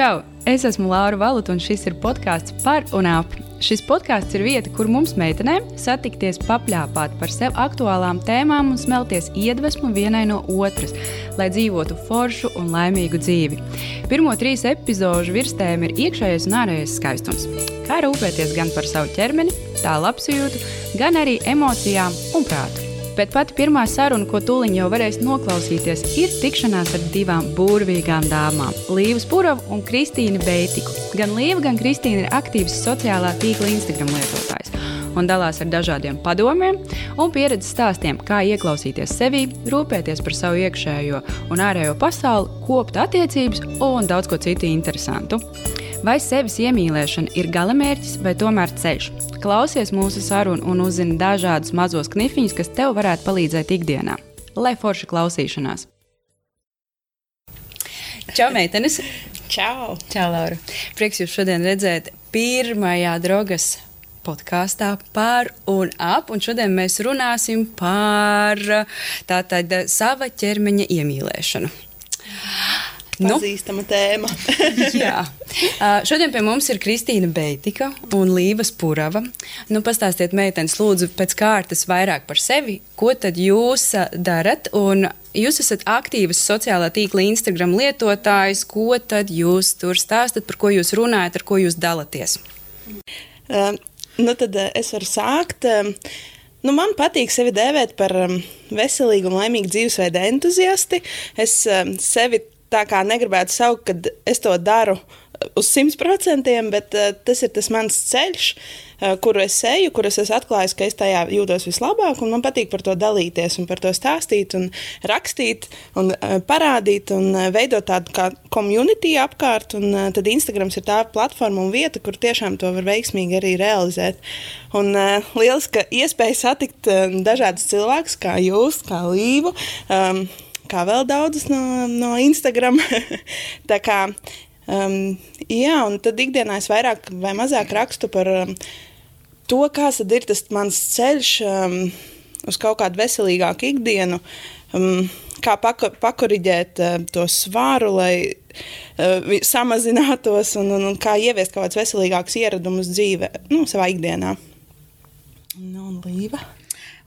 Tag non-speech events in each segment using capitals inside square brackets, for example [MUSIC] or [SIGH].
Čau! Es esmu Laura Valuta, un šis ir podkāsts par un ap. Šis podkāsts ir vieta, kur mums, meitenēm, satikties, papļāpāt par sev aktuālām tēmām un smelties iedvesmu vienai no otras, lai dzīvotu foršu un laimīgu dzīvi. Pirmo trīs epizožu virsēm ir iekšējais un ārējais skaistums. Kā rūpēties gan par savu ķermeni, tā labsajūtu, gan arī emocijām un prātu bet pati pirmā saruna, ko tūlīt jau varēs noklausīties, ir tikšanās ar divām burvīgām dāmām - Līvu Spurovu un Kristīnu Beitiku. Gan Līva, gan Kristīna ir aktīvas sociālā tīkla Instagram lietotājs un dalās ar dažādiem padomiem un pieredzes stāstiem, kā ieklausīties sevi, rūpēties par savu iekšējo un ārējo pasauli, kopt attiecības un daudz ko citu interesantu. Vai sevis iemīlēšana ir galamērķis vai tomēr ceļš? Klausies mūsu sarunu un uzzini dažādus mazos knifiņus, kas tev varētu palīdzēt ikdienā. Lai forša klausīšanās! Čau, meitenes! Čau! Čau, Laura! Prieks jūs šodien redzēt pirmajā drogas podkāstā par un ap. Un šodien mēs runāsim par tātad sava ķermeņa iemīlēšanu. Pazīstama nu, tēma. [LAUGHS] jā. Uh, šodien pie mums ir Kristīna Beitika un Līva Spurava. Nu, pastāstiet, meitenes, lūdzu, pēc kārtas vairāk par sevi. Ko tad jūs darat? Un jūs esat aktīvas sociālā tīkla Instagram lietotājs. Ko tad jūs tur stāstat, par ko jūs runājat, ar ko jūs dalaties? Uh, nu tad uh, es varu sākt. Uh, Nu, man patīk sevi dēvēt par um, veselīgu un laimīgu dzīvesveidu entuziasti. Es um, sevi tā kā negribētu saukt, ka es to daru uh, uz 100%, bet uh, tas ir tas mans ceļš, uh, kuru es eju, kur es esmu atklājis, ka es tajā jūtos vislabāk. Man patīk par to dalīties, un par to stāstīt, un rakstīt, un uh, parādīt, un uh, veidot tādu kā komunitī apkārt. Un, uh, tad Instagrams ir tā platforma un vieta, kur tiešām to var veiksmīgi arī realizēt. Un uh, lieliska iespēja satikt uh, dažādus cilvēkus, kā jūs, kā Līvu. Um, kā vēl daudzas no, no Instagram. [LAUGHS] tā kā, um, jā, un tad ikdienā es vairāk vai mazāk rakstu par um, to, kāds ir tas mans ceļš um, uz kaut kādu veselīgāku ikdienu. Um, kā pako, pakoriģēt uh, to svāru, lai uh, samazinātos, un, un, un kā ieviest kaut kādus veselīgākus ieradumus dzīvē, nu, savā ikdienā. Nu, un līva.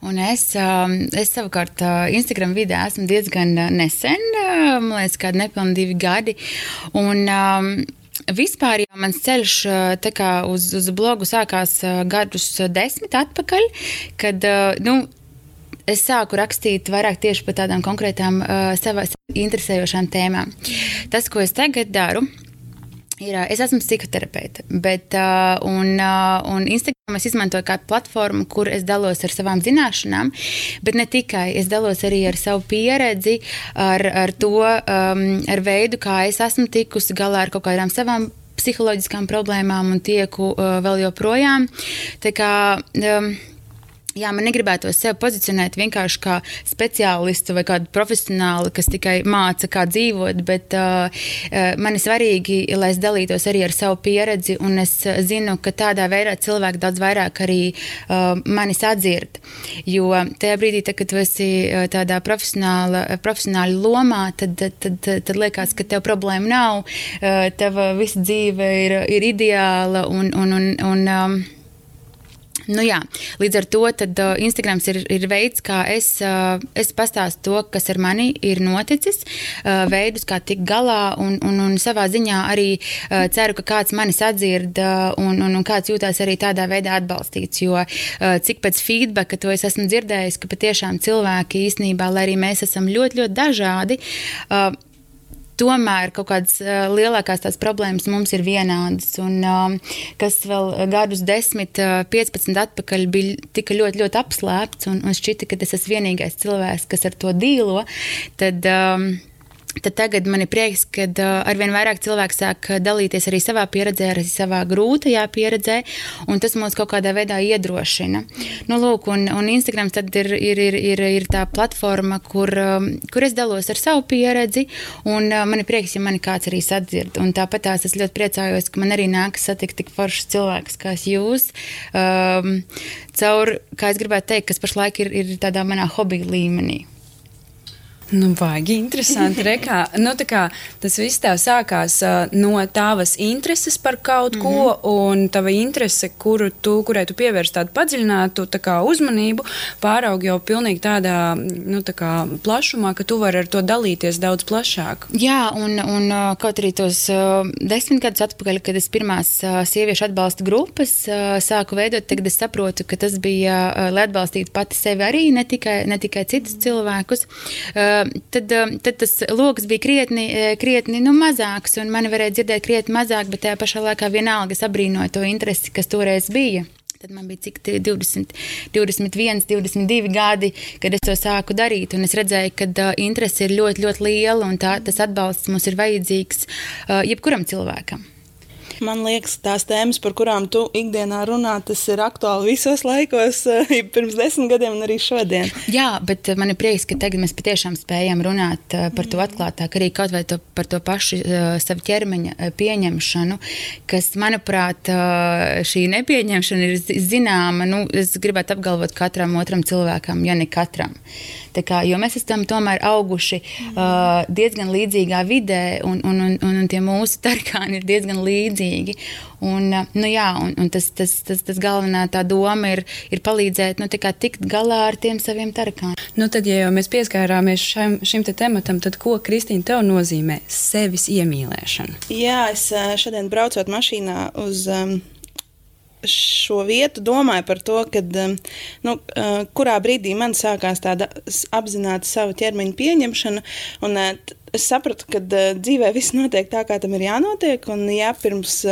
Un es, um, es savukārt uh, Instagram vidē esmu diezgan uh, nesen, uh, man liekas, kādi nepilni divi gadi. Un, um, Vispār jau mans ceļš uz, uz blogu sākās gadus desmit atpakaļ, kad nu, es sāku rakstīt vairāk tieši par tādām konkrētām savā interesējošām tēmām. Tas, ko es tagad daru, Ir, es esmu psihoterapeite, bet uh, un, uh, un Instagram es izmantoju kā platformu, kur es dalos ar savām zināšanām, bet ne tikai. Es dalos arī ar savu pieredzi, ar, ar to, um, ar veidu, kā es esmu tikusi galā ar kaut kādām savām psiholoģiskām problēmām un tieku uh, vēl joprojām. Tā kā, um, Jā, man negribētos sevi pozicionēt vienkārši kā speciālistu vai kādu profesionāli, kas tikai māca, kā dzīvot, bet uh, man ir svarīgi, lai es dalītos arī ar savu pieredzi, un es zinu, ka tādā veidā cilvēki daudz vairāk arī uh, manis atzird. Jo tajā brīdī, tad, kad tu esi tādā profesionāla lomā, tad, tad, tad, tad liekas, ka tev problēma nav, uh, tava visa dzīve ir, ir ideāla un, un, un, un um, Nu jā, līdz ar to tad, uh, Instagrams ir, ir veids, kā es, uh, es pastāstu to, kas ar mani ir noticis, uh, veidus, kā tikt galā, un, un, un savā ziņā arī uh, ceru, ka kāds manis atzird uh, un, un, un kāds jūtās arī tādā veidā atbalstīts. Jo uh, cik pēc feedbacka to es esmu dzirdējis, ka patiešām cilvēki īstenībā, lai arī mēs esam ļoti, ļoti dažādi, uh, tomēr kaut kādas uh, lielākās tās problēmas mums ir vienādas. Un, uh, kas vēl gadus 10, uh, 15 atpakaļ bija tika ļoti, ļoti apslēpts, un, un šķita, ka tas esmu vienīgais cilvēks, kas ar to dīlo. Tad, um, Tad tagad man ir prieks, ka uh, arvien vairāk cilvēku sāk dalīties arī savā pieredzē, arī savā grūtajā pieredzē, un tas mūs kaut kādā veidā iedrošina. Nu, lūk, un, un Instagram ir, ir, ir, ir, ir tā platforma, kur, um, kur es dalos ar savu pieredzi, un uh, man ir prieks, ja mani kāds arī sadzird. Un tāpat tās es ļoti priecājos, ka man arī nākas satikt tik foršus cilvēkus kā jūs. Um, caur, kā es gribētu teikt, kas pašlaik ir, ir tādā manā hobija līmenī. Nu, baigi interesanti. [LAUGHS] Rekā, nu, kā, tas viss tev sākās uh, no tavas intereses par kaut ko, mm -hmm. un tava interese, kuru tu, kurai tu pievērsi tādu padziļinātu tā kā, uzmanību, pāraug jau pilnīgi tādā nu, tā kā, plašumā, ka tu vari ar to dalīties daudz plašāk. Jā, un, un kaut arī tos uh, desmit gadus atpakaļ, kad es pirmās uh, sieviešu atbalsta grupas uh, sāku veidot, tagad es saprotu, ka tas bija, uh, lai atbalstītu pati sevi arī, ne tikai, ne tikai citus cilvēkus. Uh, tad, tad tas lokus bija krietni, krietni nu, mazāks, un mani varēja dzirdēt krietni mazāk, bet tajā pašā laikā vienalga es abrīnoju to interesi, kas toreiz bija. Tad man bija cik 20, 21, 22 gadi, kad es to sāku darīt. Es redzēju, ka uh, interese ir ļoti, ļoti liela un tā, tas atbalsts mums ir vajadzīgs uh, jebkuram cilvēkam. Man liekas, tās tēmas, par kurām tu ikdienā runā, tas ir aktuāli visos laikos, eh, [LAUGHS] pirms desmit gadiem un arī šodien. Jā, bet eh, man ir prieks, ka tagad mēs patiešām spējam runāt eh, par to atklātāk, arī kaut vai to, par to pašu savu ķermeņa pieņemšanu, kas, manuprāt, šī nepieņemšana ir zināma. Nu, es gribētu apgalvot katram otram cilvēkam, ja ne katram. Kā, jo mēs esam tomēr auguši uh, diezgan līdzīgā vidē, un, un, un, un tie mūsu [LAUGHS] tarkāni ir diezgan līdzīgi. Un, uh, nu, jā, un, un tas, tas, tas, tas galvenā tā doma ir, ir palīdzēt nu, tikt galā ar tiem saviem tarkāniem. Nu, tad, ja jau mēs pieskārāmies šim, šim te tematam, tad ko Kristīna tev nozīmē sevis iemīlēšana? Jā, es uh, šodien braucot mašīnā uz. Um, šo vietu domāju par to, kad, um, nu, uh, kurā brīdī man sākās tāda apzināta savu ķermeņa pieņemšana. Un, es sapratu, ka uh, dzīvē viss notiek tā, kā tam ir jānotiek. Un, ja pirms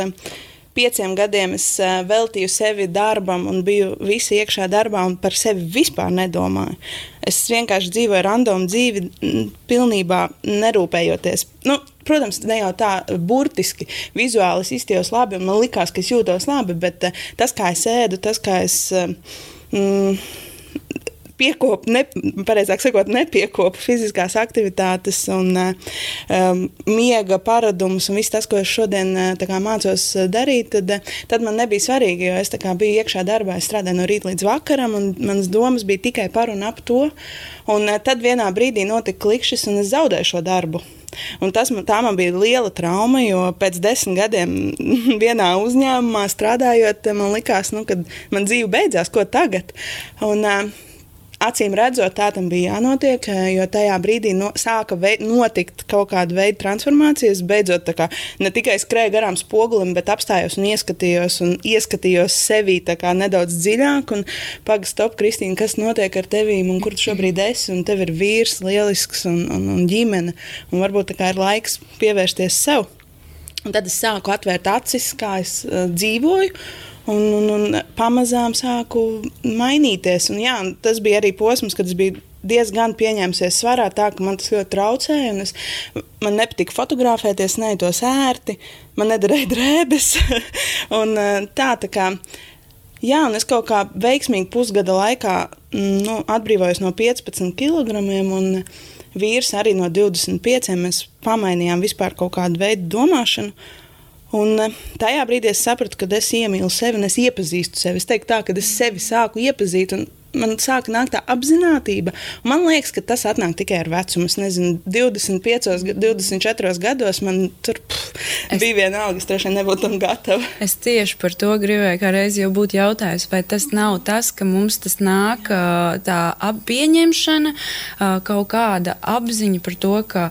pieciem gadiem es veltīju sevi darbam un biju visi iekšā darbā un par sevi vispār nedomāju. Es vienkārši dzīvoju randomu dzīvi, pilnībā nerūpējoties. Nu, Protams, ne jau tā burtiski, vizuāli es iztījos labi, un man likās, ka es jūtos labi, bet uh, tas, kā es ēdu, tas, kā es. Uh, mm, piekopu, ne, pareizāk sakot, nepiekopu fiziskās aktivitātes un um, miega paradumus un viss tas, ko es šodien kā, mācos darīt, tad, tad man nebija svarīgi, jo es kā, biju iekšā darbā, es strādāju no rīta līdz vakaram, un manas domas bija tikai par un ap to. Un tad vienā brīdī notika klikšķis, un es zaudēju šo darbu. Un tas man, man bija liela trauma, jo pēc desmit gadiem [LAUGHS] vienā uzņēmumā strādājot, man likās, nu, ka man dzīve beidzās, ko tagad. Un, uh, acīm redzot, tā tam bija jānotiek, jo tajā brīdī no, sāka vei, notikt kaut kāda veida transformācijas. Beidzot, kā, ne tikai skrēju garām spogulim, bet apstājos un ieskatījos, un ieskatījos sevī nedaudz dziļāk. Pagaidi, stop, Kristīna, kas notiek ar tevīm un kur tu šobrīd esi? Un tev ir vīrs, lielisks un, un, un ģimene. Un varbūt ir laiks pievērsties sev. Un tad es sāku atvērt acis, kā es uh, dzīvoju. Un, un, un pamazām sāku mainīties. Un, jā, tas bija arī posms, kad es biju diezgan pieņēmusies svarā, tā ka man tas ļoti traucēja. Es, man nepatika fotografēties, ne tos ērti, man nedarīja drēbes. [LAUGHS] un, tā, tā kā, jā, un es kaut kā veiksmīgi pusgada laikā mm, nu, atbrīvojos no 15 kg. Un, Vīrs arī no 25. Mēs pamainījām vispār kaut kādu veidu domāšanu. Un eh, tajā brīdī es sapratu, ka es iemīlu sevi un es iepazīstu sevi. Es teiktu, tā, ka es sevi sāku iepazīt. Man sāka nākt tā apziņotība. Man liekas, ka tas atnāk tikai ar vecumu. Es nezinu, 25, 24 gados man tur pff, es, bija viena alga, es droši vien nebūtu tam gatava. Es tieši par to gribēju, kā reiz jau būtu jautājums, vai tas nav tas, ka mums tas nāk tā pieņemšana, kaut kāda apziņa par to, ka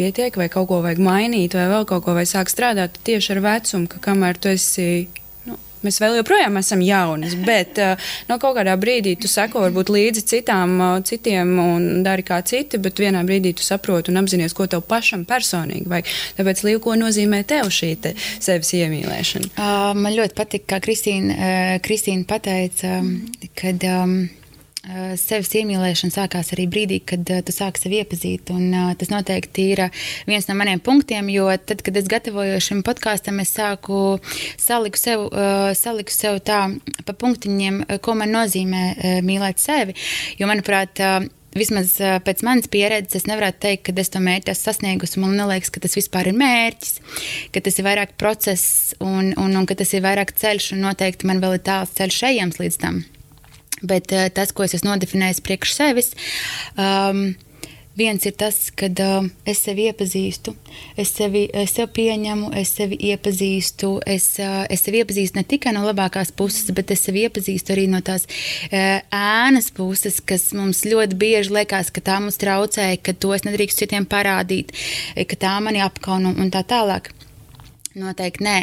pietiek, vai kaut ko vajag mainīt, vai vēl kaut ko vajag sākt strādāt tieši ar vecumu, ka kamēr tu esi. Nu, Mēs vēl joprojām esam jaunas, [LAUGHS] bet uh, no kaut kādā brīdī tu seko varbūt līdzi citām, uh, citiem un dari kā citi, bet vienā brīdī tu saproti un apzinājies, ko tev pašam personīgi vajag. Tāpēc, Līva, ko nozīmē tev šī te sevis iemīlēšana? Uh, man ļoti patīk, kā Kristīna, uh, Kristīna pateica, kad. Um, Eh, sevis iemīlēšana sākās arī brīdī, kad uh, tu sāki sevi iepazīt. Un, uh, tas noteikti ir viens no maniem punktiem, jo tad, kad es gatavojos šim podkāstam, es sāku saliku sev, saliku sev tā pa punktiņiem, ko man nozīmē mīlēt sevi. Jo, manuprāt, Vismaz pēc manas pieredzes, es nevaru teikt, ka es to mērķi esmu sasniegusi. Man liekas, ka tas vispār ir mērķis, ka tas ir vairāk process un, un, un ka tas ir vairāk ceļš, un noteikti man vēl ir tāls ceļš ejams līdz tam. Bet uh, tas, ko es esmu nodefinējis priekš sevis, um, viens ir tas, kad uh, es sevi iepazīstu, es sevi, es sevi pieņemu, es sevi iepazīstu, es, uh, es sevi iepazīstu ne tikai no labākās puses, bet es sevi iepazīstu arī no tās uh, ēnas puses, kas mums ļoti bieži liekas, ka tā mums traucēja, ka to es nedrīkst citiem parādīt, ka tā mani apkauna un tā tālāk. Noteikti nē.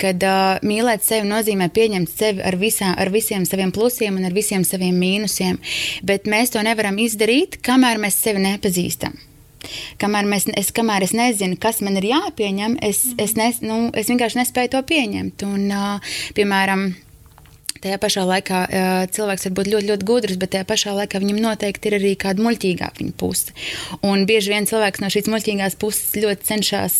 Kad uh, mīlēt sevi nozīmē pieņemt sevi ar, visā, ar visiem saviem plusiem un ar visiem saviem mīnusiem. Bet mēs to nevaram izdarīt, kamēr mēs sevi nepazīstam. Kamēr, mēs, es, kamēr es nezinu, kas man ir jāpieņem, es, es, nes, nu, es vienkārši nespēju to pieņemt. Un, uh, piemēram, Tajā pašā laikā cilvēks var būt ļoti, ļoti gudrs, bet tajā pašā laikā viņam noteikti ir arī kāda muļķīgāka viņa puse. Un bieži vien cilvēks no šīs muļķīgās puses ļoti cenšas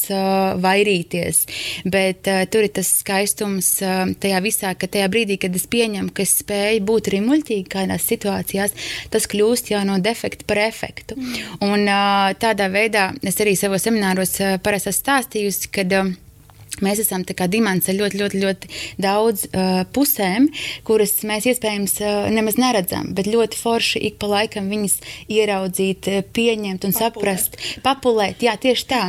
vairīties. Bet tur ir tas skaistums tajā visā, ka tajā brīdī, kad es pieņemu, ka es spēju būt arī muļķīgi kādās situācijās, tas kļūst jau no defekta par efektu. Mm. Un tādā veidā es arī savos semināros parasti esmu stāstījusi, kad. Mēs esam dimants ar ļoti, ļoti, ļoti daudz uh, pusēm, kuras mēs iespējams uh, nemaz neredzam, bet ļoti forši ik pa laikam viņas ieraudzīt, uh, pieņemt un papulēt. saprast, papulēt. Jā, tieši tā.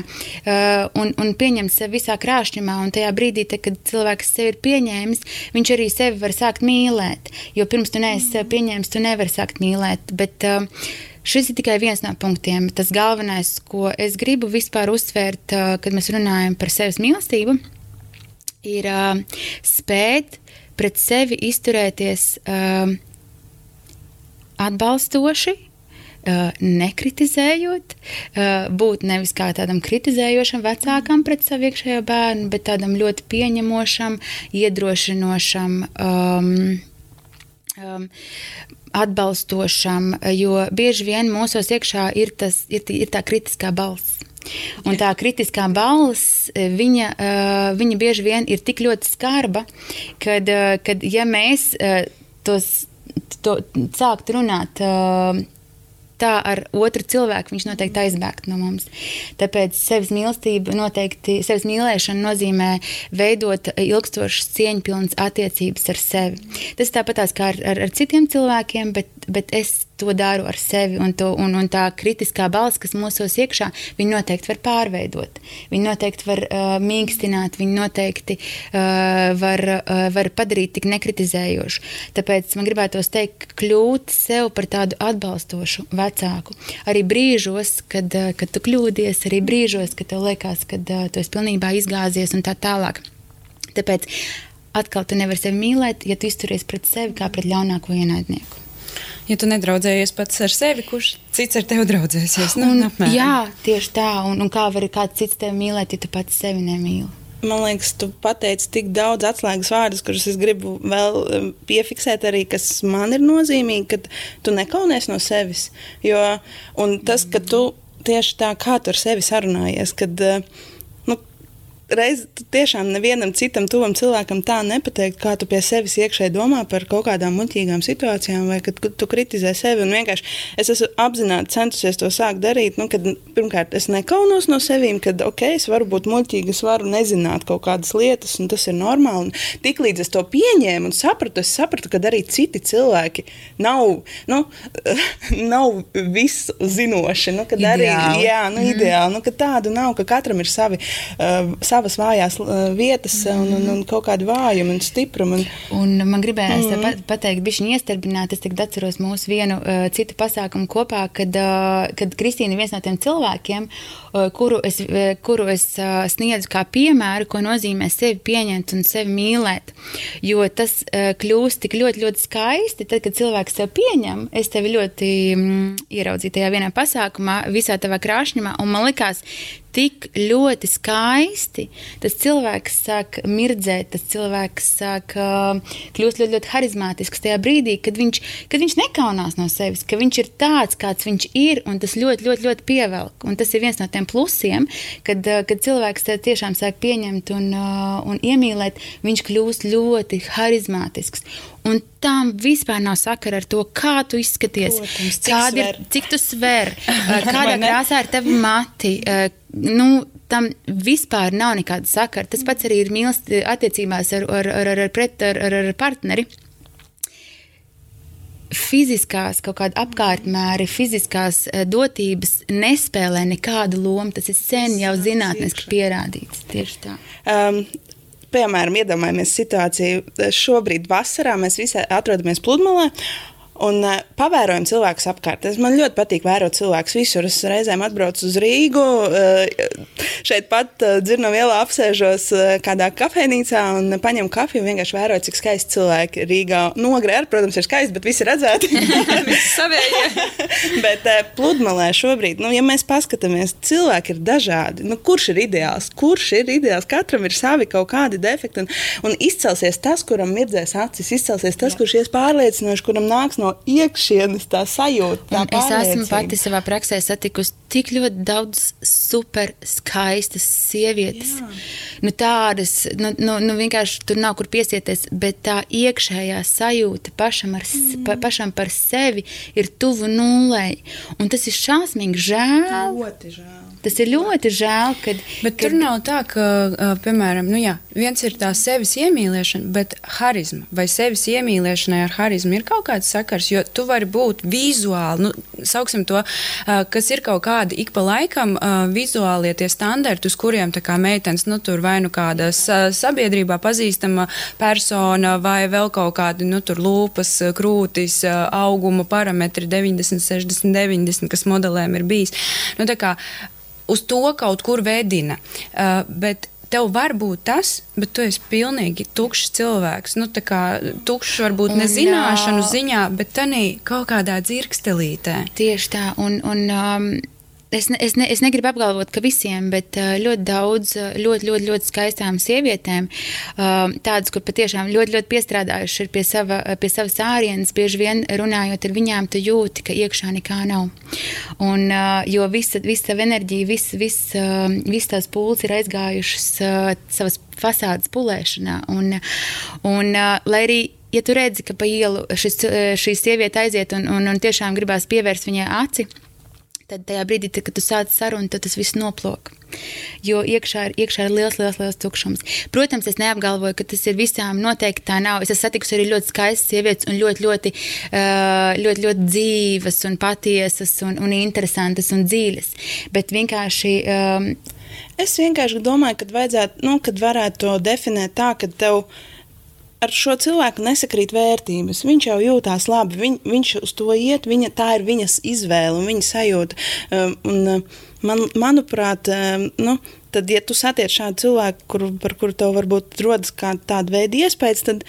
Uh, un, un pieņemt sevi visā krāšņumā, un tajā brīdī, te, kad cilvēks sevi ir pieņēmis, viņš arī sevi var sākt mīlēt. Jo pirms tu neesi sevi pieņēmis, tu nevari sākt mīlēt. Bet, uh, Šis ir tikai viens no punktiem. Tas galvenais, ko es gribu vispār uzsvērt, kad mēs runājam par sevis mīlestību, ir spēt pret sevi izturēties atbalstoši, nekritizējot, būt nevis kā tādam kritizējošam vecākam pret savu iekšējo bērnu, bet tādam ļoti pieņemošam, iedrošinošam. Um, um, atbalstošam, jo bieži vien mūsos iekšā ir, tas, ir, ir tā kritiskā balss. Un tā kritiskā balss, viņa, eh, viņa bieži vien ir tik ļoti skarba, kad, eh, kad ja mēs eh, tos to sākt runāt tā ar otru cilvēku viņš noteikti aizbēgt no mums. Tāpēc sevis mīlestība noteikti, sevis mīlēšana nozīmē veidot ilgstošas cieņpilnas attiecības ar sevi. Tas tāpatās kā ar, ar, ar citiem cilvēkiem, bet, bet es to daru ar sevi, un, to, un, un tā kritiskā balss, kas mūsos iekšā, viņi noteikti var pārveidot. Viņi noteikti var uh, mīkstināt, viņi noteikti uh, var, uh, var padarīt tik nekritizējošu. Tāpēc man gribētos teikt, kļūt sev par tādu atbalstošu vecāku. Arī brīžos, kad, uh, kad tu kļūdies, arī brīžos, kad tev liekas, ka uh, tu esi pilnībā izgāzies un tā tālāk. Tāpēc atkal tu nevari sevi mīlēt, ja tu izturies pret sevi kā pret ļaunāko ienaidnieku ja tu nedraudzējies pats ar sevi, kurš cits ar tevi draudzēsies? Nu, un, apmēram. jā, tieši tā. Un, un kā var kāds cits tevi mīlēt, ja tu pats sevi nemīli? Man liekas, tu pateici tik daudz atslēgas vārdus, kurus es gribu vēl piefiksēt, arī kas man ir nozīmīgi, ka tu nekaunies no sevis. Jo, un tas, ka tu tieši tā kā tu ar sevi sarunājies, kad uh, reiz tiešām nevienam citam tuvam cilvēkam tā nepateikt, kā tu pie sevis iekšēji domā par kaut kādām muļķīgām situācijām, vai kad tu kritizē sevi. Es esmu apzināti centusies to sākt darīt. Nu, kad, pirmkārt, es nekaunos no sevis, kad ok, es varu būt muļķīga, es varu nezināt kaut kādas lietas, un tas ir normāli. Un tiklīdz es to pieņēmu un sapratu, es sapratu, ka arī citi cilvēki nav, nu, [LAUGHS] nav visu zinoši. Nu, ideāli. arī jā, nu, mm. ideāli, nu, ka tādu nav, ka katram ir savi. Uh, savas vājās vietas un, un, un kaut kādu vājumu un stiprumu. Un... Un man gribējās mm. -hmm. pateikt, bija viņa iestarbināta. Es tagad atceros mūsu vienu uh, citu pasākumu kopā, kad, uh, kad Kristīna ir viens no tiem cilvēkiem, uh, kuru es, uh, kuru es uh, sniedzu kā piemēru, ko nozīmē sevi pieņemt un sevi mīlēt. Jo tas uh, kļūst tik ļoti, ļoti skaisti, tad, kad cilvēks sevi pieņem. Es tevi ļoti mm, ieraudzīju tajā vienā pasākumā, visā tavā krāšņumā, un man likās, tik ļoti skaisti. Tas cilvēks sāk mirdzēt, tas cilvēks sāk uh, kļūt ļoti, ļoti harizmātisks tajā brīdī, kad viņš, kad viņš nekaunās no sevis, ka viņš ir tāds, kāds viņš ir, un tas ļoti, ļoti, ļoti pievelk. Un tas ir viens no tiem plusiem, kad, uh, kad cilvēks tiešām sāk pieņemt un, uh, un iemīlēt, viņš kļūst ļoti harizmātisks. Un tam vispār nav sakara ar to, kā tu izskaties, Protams, cik, ir, cik tu sver, [LAUGHS] kādā krāsā ir tavi mati. Nu, tam vispār nav nekāda sakara. Tas pats arī ir mīlestības attiecībās ar, ar, ar, ar, pret, ar, ar, ar partneri. fiziskās kaut kāda apkārtmēri, fiziskās uh, dotības nespēlē nekādu lomu. Tas ir sen jau zinātniski pierādīts. Tieši tā. Um, piemēram, iedomājamies situāciju šobrīd vasarā, mēs visi atrodamies pludmalē, Un uh, pavērojam cilvēkus apkārt. Es man ļoti patīk vērot cilvēkus visur. Es reizēm atbraucu uz Rīgu, uh, šeit pat uh, dzirnavu ielā apsēžos uh, kādā kafejnīcā un paņemu kafiju un vienkārši vēroju, cik skaisti cilvēki Rīgā. Nogrē, nu, protams, ir skaisti, bet visi redzēti. [LAUGHS] [LAUGHS] bet uh, pludmalē šobrīd, nu, ja mēs paskatāmies, cilvēki ir dažādi. Nu, kurš ir ideāls? Kurš ir ideāls? Katram ir savi kaut kādi defekti. Un, un izcelsies tas, kuram mirdzēs acis, izcelsies tas, Jā. kurš ies pārliecinoši, kuram nāks no iekšienes tā sajūta. Tā es esmu pati savā praksē satikusi tik ļoti daudz super skaistas sievietes. Jā. Nu, tādas, nu, nu, nu vienkārši tur nav kur piesieties, bet tā iekšējā sajūta pašam, ar, mm. pa, pašam par sevi ir tuvu nulei. Un tas ir šausmīgi žēl. Ļoti žēl. Tas ir ļoti žēl. Kad, bet kad... tur nav tā, ka, piemēram, nu jā, viens ir tā sevis iemīlēšana, bet harizma vai sevis iemīlēšanai ar harizmu ir kaut kāds sakars, jo tu vari būt vizuāli, nu, sauksim to, kas ir kaut kādi ik pa laikam vizuālie tie standarti, uz kuriem tā kā meitenes, nu, tur vai nu kāda sabiedrībā pazīstama persona vai vēl kaut kādi, nu, tur lūpas, krūtis, auguma parametri 90, 60, 90, kas modelēm ir bijis. Nu, kā, uz to kaut kur vedina. Uh, bet tev var būt tas, bet tu esi pilnīgi tukšs cilvēks. Nu, tā kā tukšs varbūt ne zināšanu ziņā, bet tādā kaut kādā dzirkstelītē. Tieši tā. Un, un, um, Es, ne, es, ne, es negribu apgalvot, ka visiem, bet ļoti daudz, ļoti, ļoti, ļoti skaistām sievietēm, tādas, kur patiešām ļoti, ļoti piestrādājuši ir pie, sava, pie savas ārienes, bieži vien runājot ar viņām, tu jūti, ka iekšā nekā nav. Un, jo visa, visa enerģija, visa, visa, visa tās pūles ir aizgājušas savas fasādes pulēšanā. Un, un, lai arī ja tu redzi, ka pa ielu šis, šī sieviete aiziet un, un, un tiešām gribās pievērst viņai aci, tad tajā brīdī, tad, kad tu sāc sarunu, tad tas viss noplok. Jo iekšā ir, iekšā ir liels, liels, liels tukšums. Protams, es neapgalvoju, ka tas ir visām noteikti tā nav. Es esmu satikusi arī ļoti skaistas sievietes un ļoti, ļoti, ļoti, ļoti, ļoti dzīves un patiesas un, un interesantas un dziļas. Bet vienkārši. Um, es vienkārši domāju, ka vajadzētu, nu, kad varētu to definēt tā, ka tev ir ar šo cilvēku nesakrīt vērtības. Viņš jau jūtās labi, viņ, viņš uz to iet, viņa, tā ir viņas izvēle un viņa sajūta. Um, un, uh, man, manuprāt, um, nu, tad, ja tu satiec šādu cilvēku, kur, par kuru tev varbūt rodas tāda veida iespējas, tad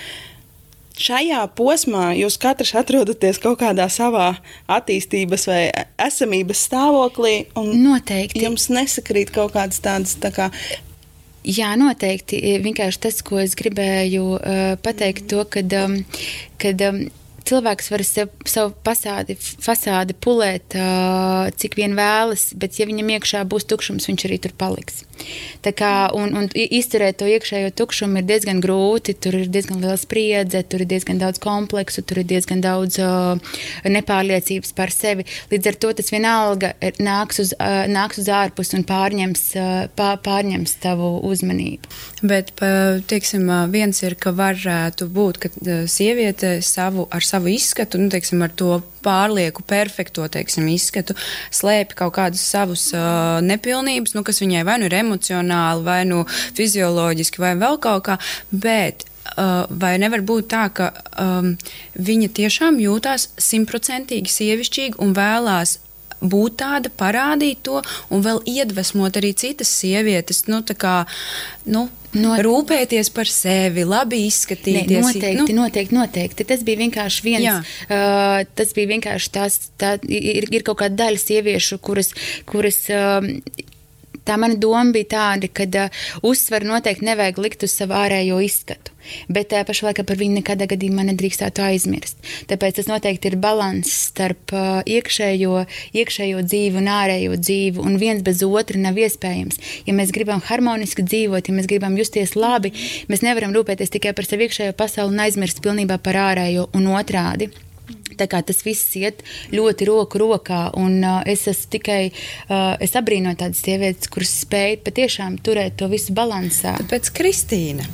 šajā posmā jūs katrs atrodaties kaut kādā savā attīstības vai esamības stāvoklī. Noteikti. Jums nesakrīt kaut kādas tādas tā kā Jā, noteikti. Vienkārši tas, ko es gribēju uh, pateikt, to, kad, um, kad um, cilvēks var sev, savu pasādi, fasādi pulēt, uh, cik vien vēlas, bet ja viņam iekšā būs tukšums, viņš arī tur paliks. Tā kā, un, un izturēt to iekšējo tukšumu ir diezgan grūti, tur ir diezgan liela spriedze, tur ir diezgan daudz kompleksu, tur ir diezgan daudz uh, nepārliecības par sevi. Līdz ar to tas vienalga nāks uz, uh, nāks uz ārpus un pārņems, uh, pār, pārņems tavu uzmanību. Bet, teiksim, viens ir, ka varētu būt, ka sieviete savu ar savu savu izskatu, nu, teiksim, ar to pārlieku perfekto teiksim, izskatu, slēpj kaut kādus savus uh, nepilnības, nu, kas viņai vai nu ir emocionāli, vai nu fizioloģiski, vai vēl kaut kā. Bet Uh, vai nevar būt tā, ka um, viņa tiešām jūtas simtprocentīgi sievišķīgi un vēlās būt tāda, parādīt to un vēl iedvesmot arī citas sievietes, nu, kā, nu, Not... rūpēties par sevi, labi izskatīties. Ne, noteikti, nu... noteikti, noteikti. Tas bija vienkārši viens. Jā. Uh, tas bija vienkārši tās, tā ir, ir kaut kāda daļa sieviešu, kuras, kuras uh, tā mana doma bija tāda, ka uh, uzsvaru noteikti nevajag likt uz savu ārējo izskatu. Bet tajā pašā laikā par viņu nekādā gadījumā nedrīkstētu aizmirst. Tāpēc tas noteikti ir līdzsvars starp uh, iekšējo, iekšējo dzīvi un ārējo dzīvi, un viens bez otra nav iespējams. Ja mēs gribam harmoniski dzīvot, ja mēs gribam justies labi, mēs nevaram rūpēties tikai par savu iekšējo pasauli un aizmirst pilnībā par ārējo un otrādi. Tā kā tas viss iet ļoti roku rokā, un uh, es esmu tikai, uh, es abrīnoju tādas sievietes, kuras spēj patiešām turēt to visu balansā. Pēc Kristīna.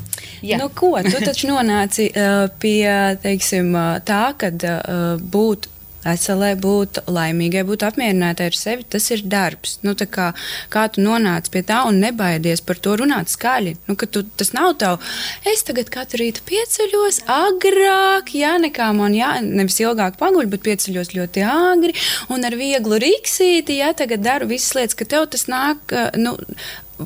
Jā. Nu, ko tu taču nonāci uh, pie teiksim, tā, kad uh, būtu veselai būt, laimīgai būt, apmierinātai ar sevi, tas ir darbs. Nu, kā, kā tu nonāc pie tā un nebaidies par to runāt skaļi. Nu, tu, tas nav tev, es tagad katru rītu pieceļos agrāk, jā, nekā man, jā, nevis ilgāk paguļ, bet pieceļos ļoti āgri un ar vieglu riksīti, jā, tagad daru visas lietas, ka tev tas nāk, nu,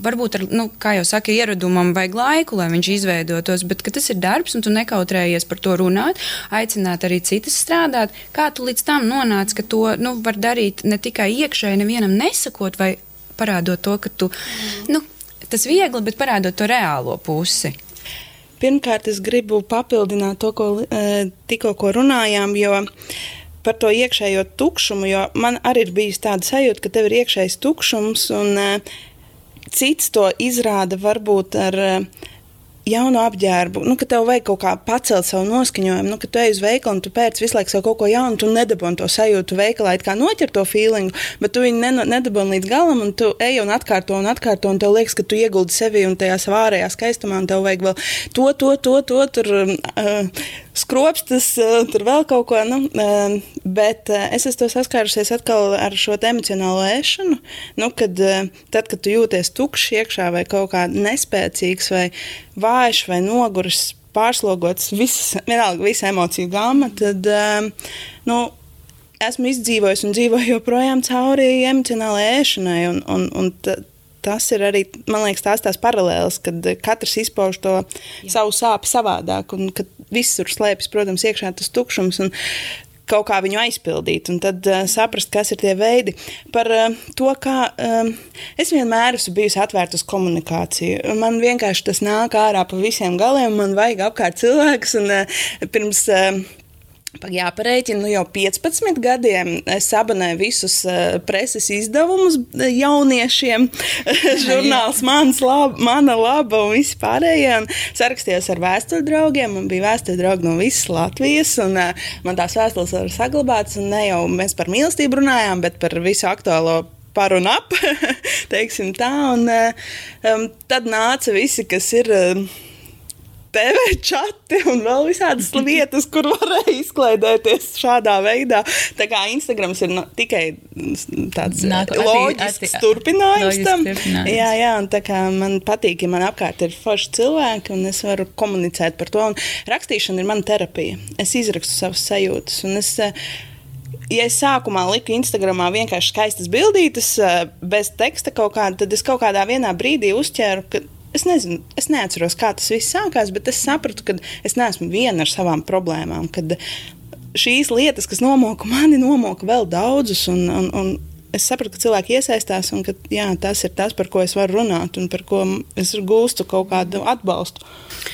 varbūt, ar, nu, kā jau saka, ieradumam vajag laiku, lai viņš izveidotos, bet tas ir darbs, un tu nekautrējies par to runāt, aicināt arī citas strādāt. Kā tu līdz tam nonāci, ka to nu, var darīt ne tikai iekšēji, nevienam nesakot, vai parādot to, ka tu, nu, tas viegli, bet parādot to reālo pusi. Pirmkārt, es gribu papildināt to, ko e, tikko runājām, jo par to iekšējo tukšumu, jo man arī ir bijis tāda sajūta, ka tev ir iekšējs tukšums, un uh, cits to izrāda varbūt ar uh, jaunu apģērbu, nu, ka tev vajag kaut kā pacelt savu noskaņojumu, nu, ka tu ej uz veikalu un tu pēc visu laiku kaut ko jaunu, tu nedabūni to sajūtu veikalā, kā noķer to feelingu, bet tu viņu ne, nedabūni līdz galam, un tu ej un atkārto un atkārto, un tev liekas, ka tu ieguldi sevi un tajā savā ārējā skaistumā, un tev vajag vēl to, to, to, to tur uh, skropstas, uh, tur vēl kaut ko, nu, uh, bet uh, es esmu saskārusies atkal ar šo emocionālo ēšanu, nu, kad tad, kad tu jūties tukšs iekšā vai kaut kā nespēcīgs vai vājš vai noguris, pārslogots, visas, vienalga, visa emociju gama, tad nu, esmu izdzīvojis un dzīvoju joprojām cauri emocionālajai ēšanai. Un, un, un tas ir arī, man liekas, tās tās paralēlas, kad katrs izpauž to Jā. savu sāpju savādāk, un kad viss tur slēpjas, protams, iekšā tas tukšums. Un, kaut kā viņu aizpildīt, un tad uh, saprast, kas ir tie veidi. Par uh, to, kā uh, es vienmēr esmu bijusi atvērta uz komunikāciju. Man vienkārši tas nāk ārā pa visiem galiem, man vajag apkārt cilvēkus, un uh, pirms. Uh, Jāpareiķina, nu jau 15 gadiem es abonēju visus uh, preses izdevumus jauniešiem. [LAUGHS] Žurnāls mans lab, mana laba un visi pārējie. Un sarakstījos ar vēstuļdraugiem. Man bija vēstuļdraugi no visas Latvijas. Un, uh, man tās vēstules var saglabātas. Ne jau mēs par mīlestību runājām, bet par visu aktuālo par un ap. [LAUGHS] teiksim tā. Un, um, tad nāca visi, kas ir. Uh, TV čati un vēl visādas [LAUGHS] lietas, kur varēja izklaidēties šādā veidā. Tā kā Instagrams ir no, tikai tāds Nāk, loģisks atti, atti, turpinājums tam. Jā, jā, un tā kā man patīk, ja man apkārt ir forši cilvēki un es varu komunicēt par to. Un rakstīšana ir mana terapija. Es izrakstu savas sajūtas. Un es, ja es sākumā liku Instagramā vienkārši skaistas bildītas, bez teksta kaut kāda, tad es kaut kādā brīdī uzķēru, ka Es nezinu, es neatceros, kā tas viss sākās, bet es sapratu, ka es neesmu viena ar savām problēmām. Kad šīs lietas, kas nomoka mani, nomoka vēl daudzus. Un, un, un es sapratu, ka cilvēki iesaistās un ka jā, tas ir tas, par ko es varu runāt un par ko es gūstu kaut kādu atbalstu.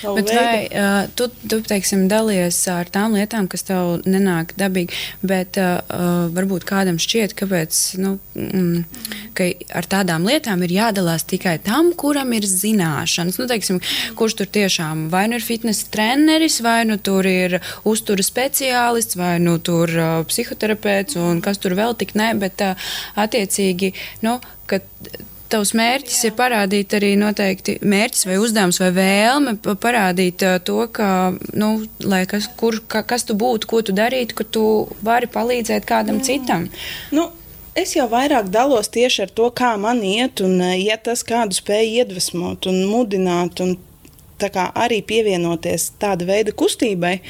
Bet veidu. vai uh, tu, tu teiksim, dalies ar tām lietām, kas tev nenāk dabīgi, bet uh, varbūt kādam šķiet, kāpēc, nu, mm, ka ar tādām lietām ir jādalās tikai tam, kuram ir zināšanas. Nu, teiksim, kurš tur tiešām vai nu ir fitnesa treneris, vai nu tur ir uztura speciālists, vai nu tur uh, psihoterapeits un kas tur vēl tik ne, bet uh, attiecīgi, nu, ka tavs mērķis ir parādīt arī noteikti mērķis vai uzdevums vai vēlme parādīt to, ka, nu, lai kas, kur, ka, kas tu būtu, ko tu darītu, ka tu vari palīdzēt kādam mm. citam. Nu. Es jau vairāk dalos tieši ar to, kā man iet, un ja tas kādu spēju iedvesmot un mudināt, un arī pievienoties tāda veida kustībai,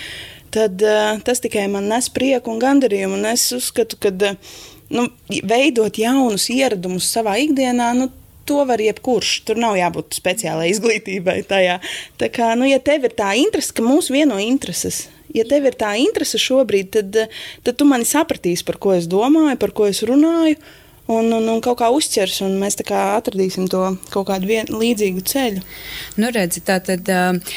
tad uh, tas tikai man nes prieku un gandarījumu. Un es uzskatu, ka uh, nu, veidot jaunus ieradumus savā ikdienā, nu, to var jebkurš. Tur nav jābūt speciālai izglītībai tajā. Tā kā, nu, ja tev ir tā interese, ka mūs vieno intereses, ja tev ir tā interese šobrīd, tad, tad tu mani sapratīsi, par ko es domāju, par ko es runāju. Un, un, un kaut kā uzķers, un mēs kā atradīsim to kaut kādu vien, līdzīgu ceļu. Nu, redzi, tā tad uh,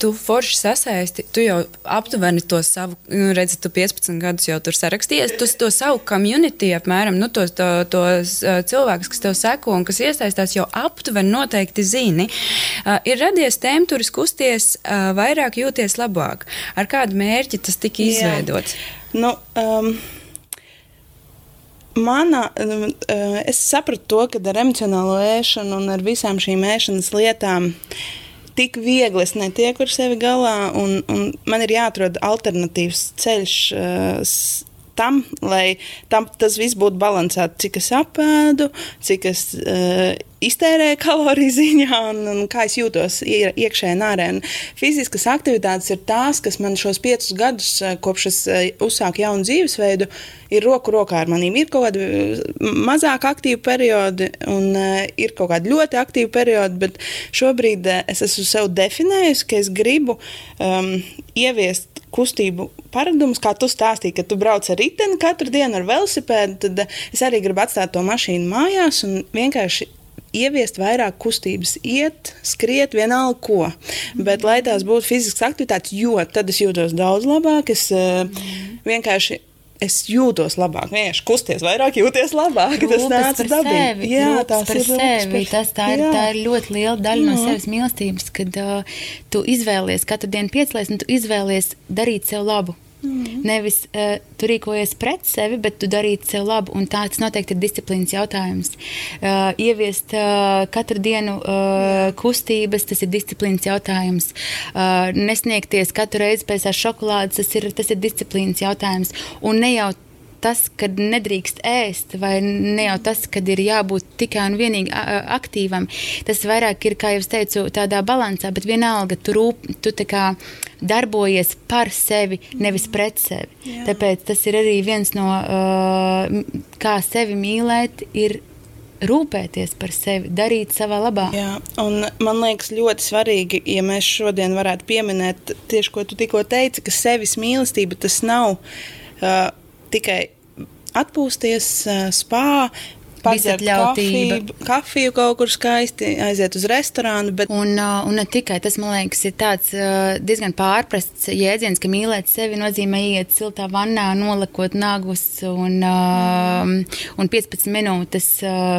tu forši sasaisti, tu jau aptuveni to savu, nu, redzi, tu 15 gadus jau tur sarakstījies, tu to savu community apmēram, nu, tos, to, tos cilvēkus, kas tev seko un kas iesaistās, jau aptuveni noteikti zini. Uh, ir radies tēmturis kusties, uh, vairāk jūties labāk. Ar kādu mērķi tas tika izveidots? Jā. Nu, um, Mana, uh, es sapratu to, ka ar emocionālo ēšanu un ar visām šīm ēšanas lietām tik viegli es netieku ar sevi galā, un, un man ir jāatrod alternatīvs ceļš uh, tam, lai tam tas viss būtu balansēts, cik es apēdu, cik es uh, iztērēju kaloriju ziņā un, un kā es jūtos iekšēji un ārēji. Fiziskas aktivitātes ir tās, kas man šos piecus gadus, eh, kopš es eh, uzsāku jaunu dzīvesveidu, ir roku rokā ar maniem. Ir kaut kādi eh, mazāk aktīvi periodi un uh, ir kaut kādi ļoti aktīvi periodi, bet šobrīd uh, es esmu sev definējusi, ka es gribu um, ieviest kustību paradumus, kā tu stāstīji, ka tu brauc ar riteni katru dienu ar velosipēdu, tad es arī gribu atstāt to mašīnu mājās un vienkārši ieviest vairāk kustības, iet, skriet, vienalga ko. Bet, lai tās būtu fiziskas aktivitātes, jo tad es jūtos daudz labāk. Es mm. vienkārši es jūtos labāk. Vienkārši kusties vairāk, jūties labāk. Rūpes tas nāca dabīgi. Jā, tas ir sevi. Tas tā ir, jā. tā ir ļoti liela daļa jā. no sevis mīlestības, kad uh, tu izvēlies katru dienu piecēlies un tu izvēlies darīt sev labu. Mm. Nevis uh, tu rīkojies pret sevi, bet tu darītu sev labu. Tāds noteikti ir disciplīnas jautājums. Uh, ieviest uh, katru dienu uh, kustības, tas ir disciplīnas jautājums. Uh, nesniegties katru reizi pēc šokolādes, tas ir, tas ir disciplīnas jautājums. Un ne jau tas, ka nedrīkst ēst, vai ne jau tas, ka ir jābūt tikai un vienīgi aktīvam. Tas vairāk ir, kā jau teicu, tādā balansā, bet vienalga tu, rūp, tu darbojies par sevi, nevis pret sevi. Jā. Tāpēc tas ir arī viens no uh, kā sevi mīlēt. Ir rūpēties par sevi, darīt savā labā. Jā, un man liekas, ļoti svarīgi, ja mēs šodien varētu pieminēt tieši ko tu tikko teici, ka sevis mīlestība tas nav uh, tikai atpūsties, spā, Padzert kafiju, kafiju kaut kur skaisti, aiziet uz restorānu. Bet... Un, un ne tikai tas, man liekas, ir tāds diezgan pārprasts jēdziens, ka mīlēt sevi nozīmē iet siltā vannā, nolakot nagus un, mm. un 15 minūtes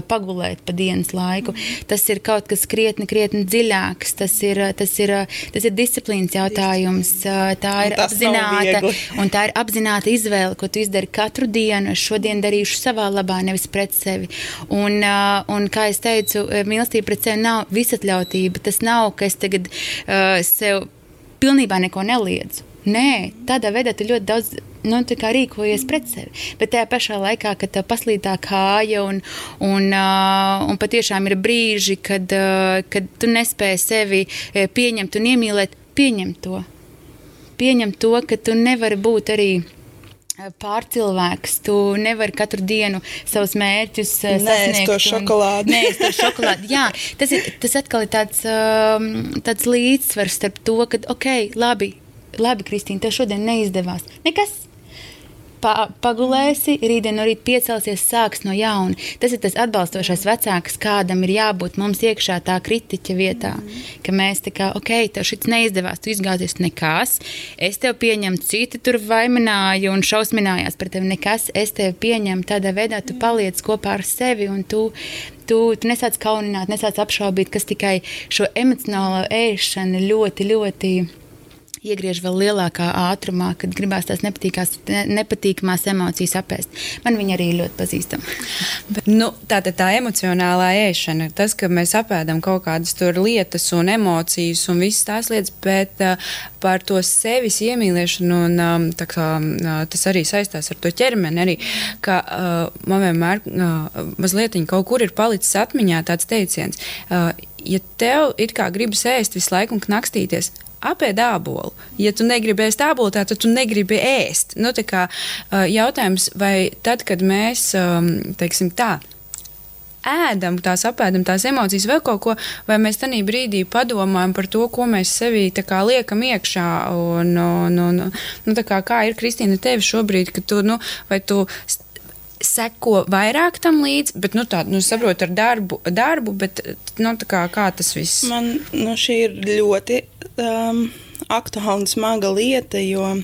pagulēt pa dienas laiku. Mm. Tas ir kaut kas krietni, krietni dziļāks. Tas ir, tas ir, tas ir disciplīnas jautājums. Tā ir, apzināta, tā ir apzināta izvēle, ko tu izdari katru dienu. Es šodien darīšu savā labā, nevis pret sevi. Un, uh, un kā jau teicu, uh, mīlestība pret sevi nav visatļautība. Tas nav, ka es tagad uh, sev pilnībā neko neliedzu. Nē, tādā veidā tu ļoti daudz nu, rīkojies pret sevi. Bet tajā pašā laikā, kad tev paslīd tā kāja, un, un, uh, un patiešām ir brīži, kad, uh, kad tu nespēji sevi pieņemt un iemīlēt, pieņem to. Pieņem to, ka tu nevari būt arī pārcilvēks. Tu nevari katru dienu savus mērķus uh, sasniegt. to šokolādi. [LAUGHS] Nē, to šokolādi. Jā, tas, ir, tas atkal ir tāds, um, tāds līdzsvars starp to, ka, ok, labi, labi Kristīna, tev šodien neizdevās. Nekas pa, pagulēsi, rītdien no rīta piecelsies, sāks no jauna. Tas ir tas atbalstošais vecāks, kādam ir jābūt mums iekšā tā kritiķa vietā. Mm. Ka mēs tā kā, ok, tev šis neizdevās, tu izgāzies nekas, es tev pieņemu, citi tur vainināja un šausminājās par tevi nekas, es tevi pieņemu, tādā veidā tu paliec kopā ar sevi un tu tu, tu nesāc kaunināt, nesāc apšaubīt, kas tikai šo emocionālo ēšanu ļoti, ļoti iegriež vēl lielākā ātrumā, kad gribās tās ne, nepatīkamās emocijas apēst. Man viņa arī ļoti pazīstama. Nu, tā tad tā emocionālā ēšana, tas, ka mēs apēdam kaut kādas lietas un emocijas un visas tās lietas, bet uh, par to sevis iemīlēšanu, un um, kā, uh, tas arī saistās ar to ķermeni, arī, ka uh, man vienmēr uh, mazliet kaut kur ir palicis atmiņā tāds teiciens, uh, ja tev it kā gribas ēst visu laiku un knakstīties, apēd ābolu. Ja tu negribi ēst ābolu, tad tu negribi ēst. Nu, kā, jautājums, vai tad, kad mēs, teiksim tā, ēdam, tās apēdam, tās emocijas, vēl kaut ko, vai mēs tajā brīdī padomājam par to, ko mēs sevī kā, liekam iekšā. Un, un, un, nu, kā, kā ir Kristīna, tev šobrīd, ka tu, nu, vai tu seko vairāk tam līdzi, bet, nu, tā, nu, saprotu ar darbu, darbu bet, nu, kā, kā tas viss? Man, nu, šī ir ļoti um, aktuāla un smaga lieta, jo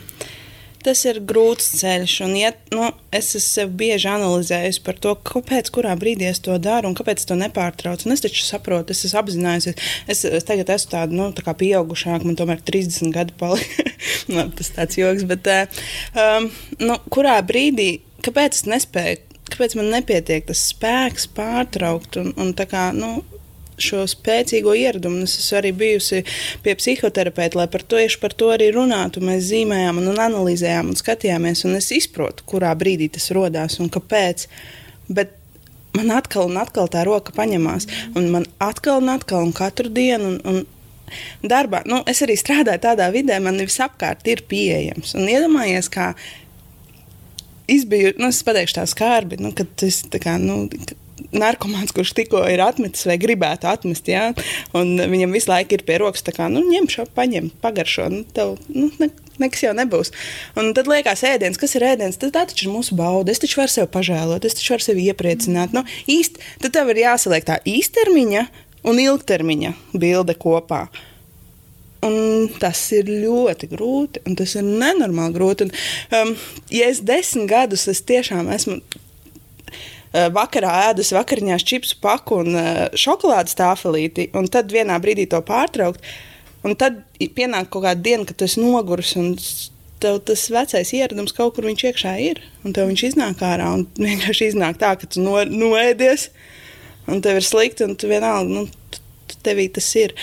tas ir grūts ceļš. Un, ja, nu, es esmu bieži analizējis par to, kāpēc, kurā brīdī es to daru un kāpēc to nepārtraucu. Un es taču saprotu, es esmu apzinājies, es, es tagad esmu tāda nu, tā pieaugušāka, man tomēr 30 gadi palika. [LAUGHS] nu, tas tāds joks, bet uh, um, nu, kurā brīdī, kāpēc es nespēju? Kāpēc man nepietiek tas spēks pārtraukt un, un tā kā, nu, šo spēcīgo ieradumu. Es esmu arī bijusi pie psihoterapeita, lai par to, par to arī runātu. Mēs zīmējām, un analizējām un skatījāmies. Un es izprotu, kurā brīdī tas radās un kāpēc. Bet man atkal un atkal tā roka paņemās. Un man atkal un atkal un katru dienu. Un, un, Darbā, nu, es arī strādāju tādā vidē, man visapkārt ir pieejams. Un iedomājies, kā es biju, nu, es pateikšu tā skarbi, nu, kad es tā kā, nu, narkomāns, kurš tikko ir atmetis vai gribētu atmest, ja? un viņam visu laiku ir pie rokas, tā kā, nu, ņem šo, paņem, pagaršo, nu, tev, nu, ne, nekas jau nebūs. Un tad liekas, ēdiens, kas ir ēdiens, tad tā taču ir mūsu bauda. Es taču varu sevi pažēlot, es taču varu sevi iepriecināt. Nu, īst, tad tev ir jāsaliek tā īstermiņa un ilgtermiņa bilde kopā. Un tas ir ļoti grūti, un tas ir nenormāli grūti. Un, um, ja es desmit gadus es tiešām esmu Eh, vakarā ēdus vakariņās čipsu paku un eh, šokolādes tāfelīti, un tad vienā brīdī to pārtraukt. Un tad pienāk kaut kāda diena, kad tu esi noguris un tev tas vecais ieradums kaut kur viņš iekšā ir. Un tev viņš iznāk ārā un [LAUGHS] vienkārši iznāk tā, ka tu no, noēdies, un tev ir slikti, un tu vienalga, nu, tevī tas ir.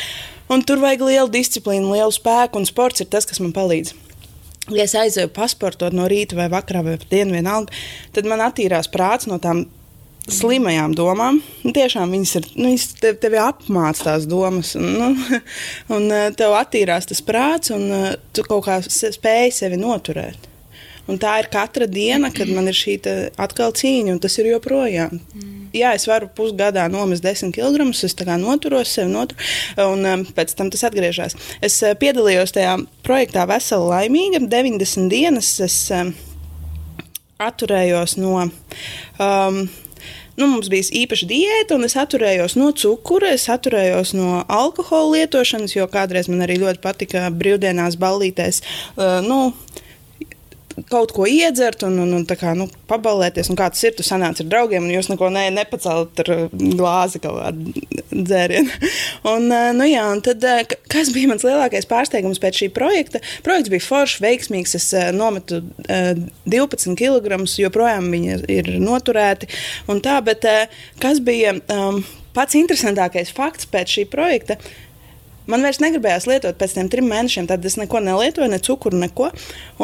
Un tur vajag lielu disciplīnu, lielu spēku, un sports ir tas, kas man palīdz. Ja es aizēju pasportot no rīta vai vakarā vai dienu vienalga, tad man attīrās prāts no tām slimajām domām. Nu, tiešām viņas ir, nu, viņas tev, tevi apmāca tās domas, un, nu, [LAUGHS] un eh, tev attīrās tas prāts, un eh, tu kaut kā spēj sevi noturēt. Un tā ir katra diena, kad man ir šī atkal cīņa, un tas ir joprojām. Mm. Jā, es varu pusgadā nomest 10 kg, es tā kā noturos sevi, notur, un um, pēc tam tas atgriežas. Es uh, piedalījos tajā projektā Vesela laimīga. 90 dienas es um, atturējos no. Um, nu, mums bija īpaša diēta, un es atturējos no cukura, es atturējos no alkohola lietošanas, jo kādreiz man arī ļoti patika brīvdienās ballīties. Uh, nu, kaut ko iedzert un, un, un kā, nu, pabalēties. Un kā tas ir, tu sanāc ar draugiem, un jūs neko ne, nepacēlat ar glāzi kaut kādu dzērienu. [LAUGHS] un, nu, jā, un tad, kas bija mans lielākais pārsteigums pēc šī projekta? Projekts bija foršs, veiksmīgs. Es nometu 12 kg, joprojām viņi ir noturēti. Tā, bet kas bija um, pats interesantākais fakts pēc šī projekta? Man vairs negribējās lietot pēc tam trim mēnešiem, tad es neko nelietoju, ne cukuru, neko.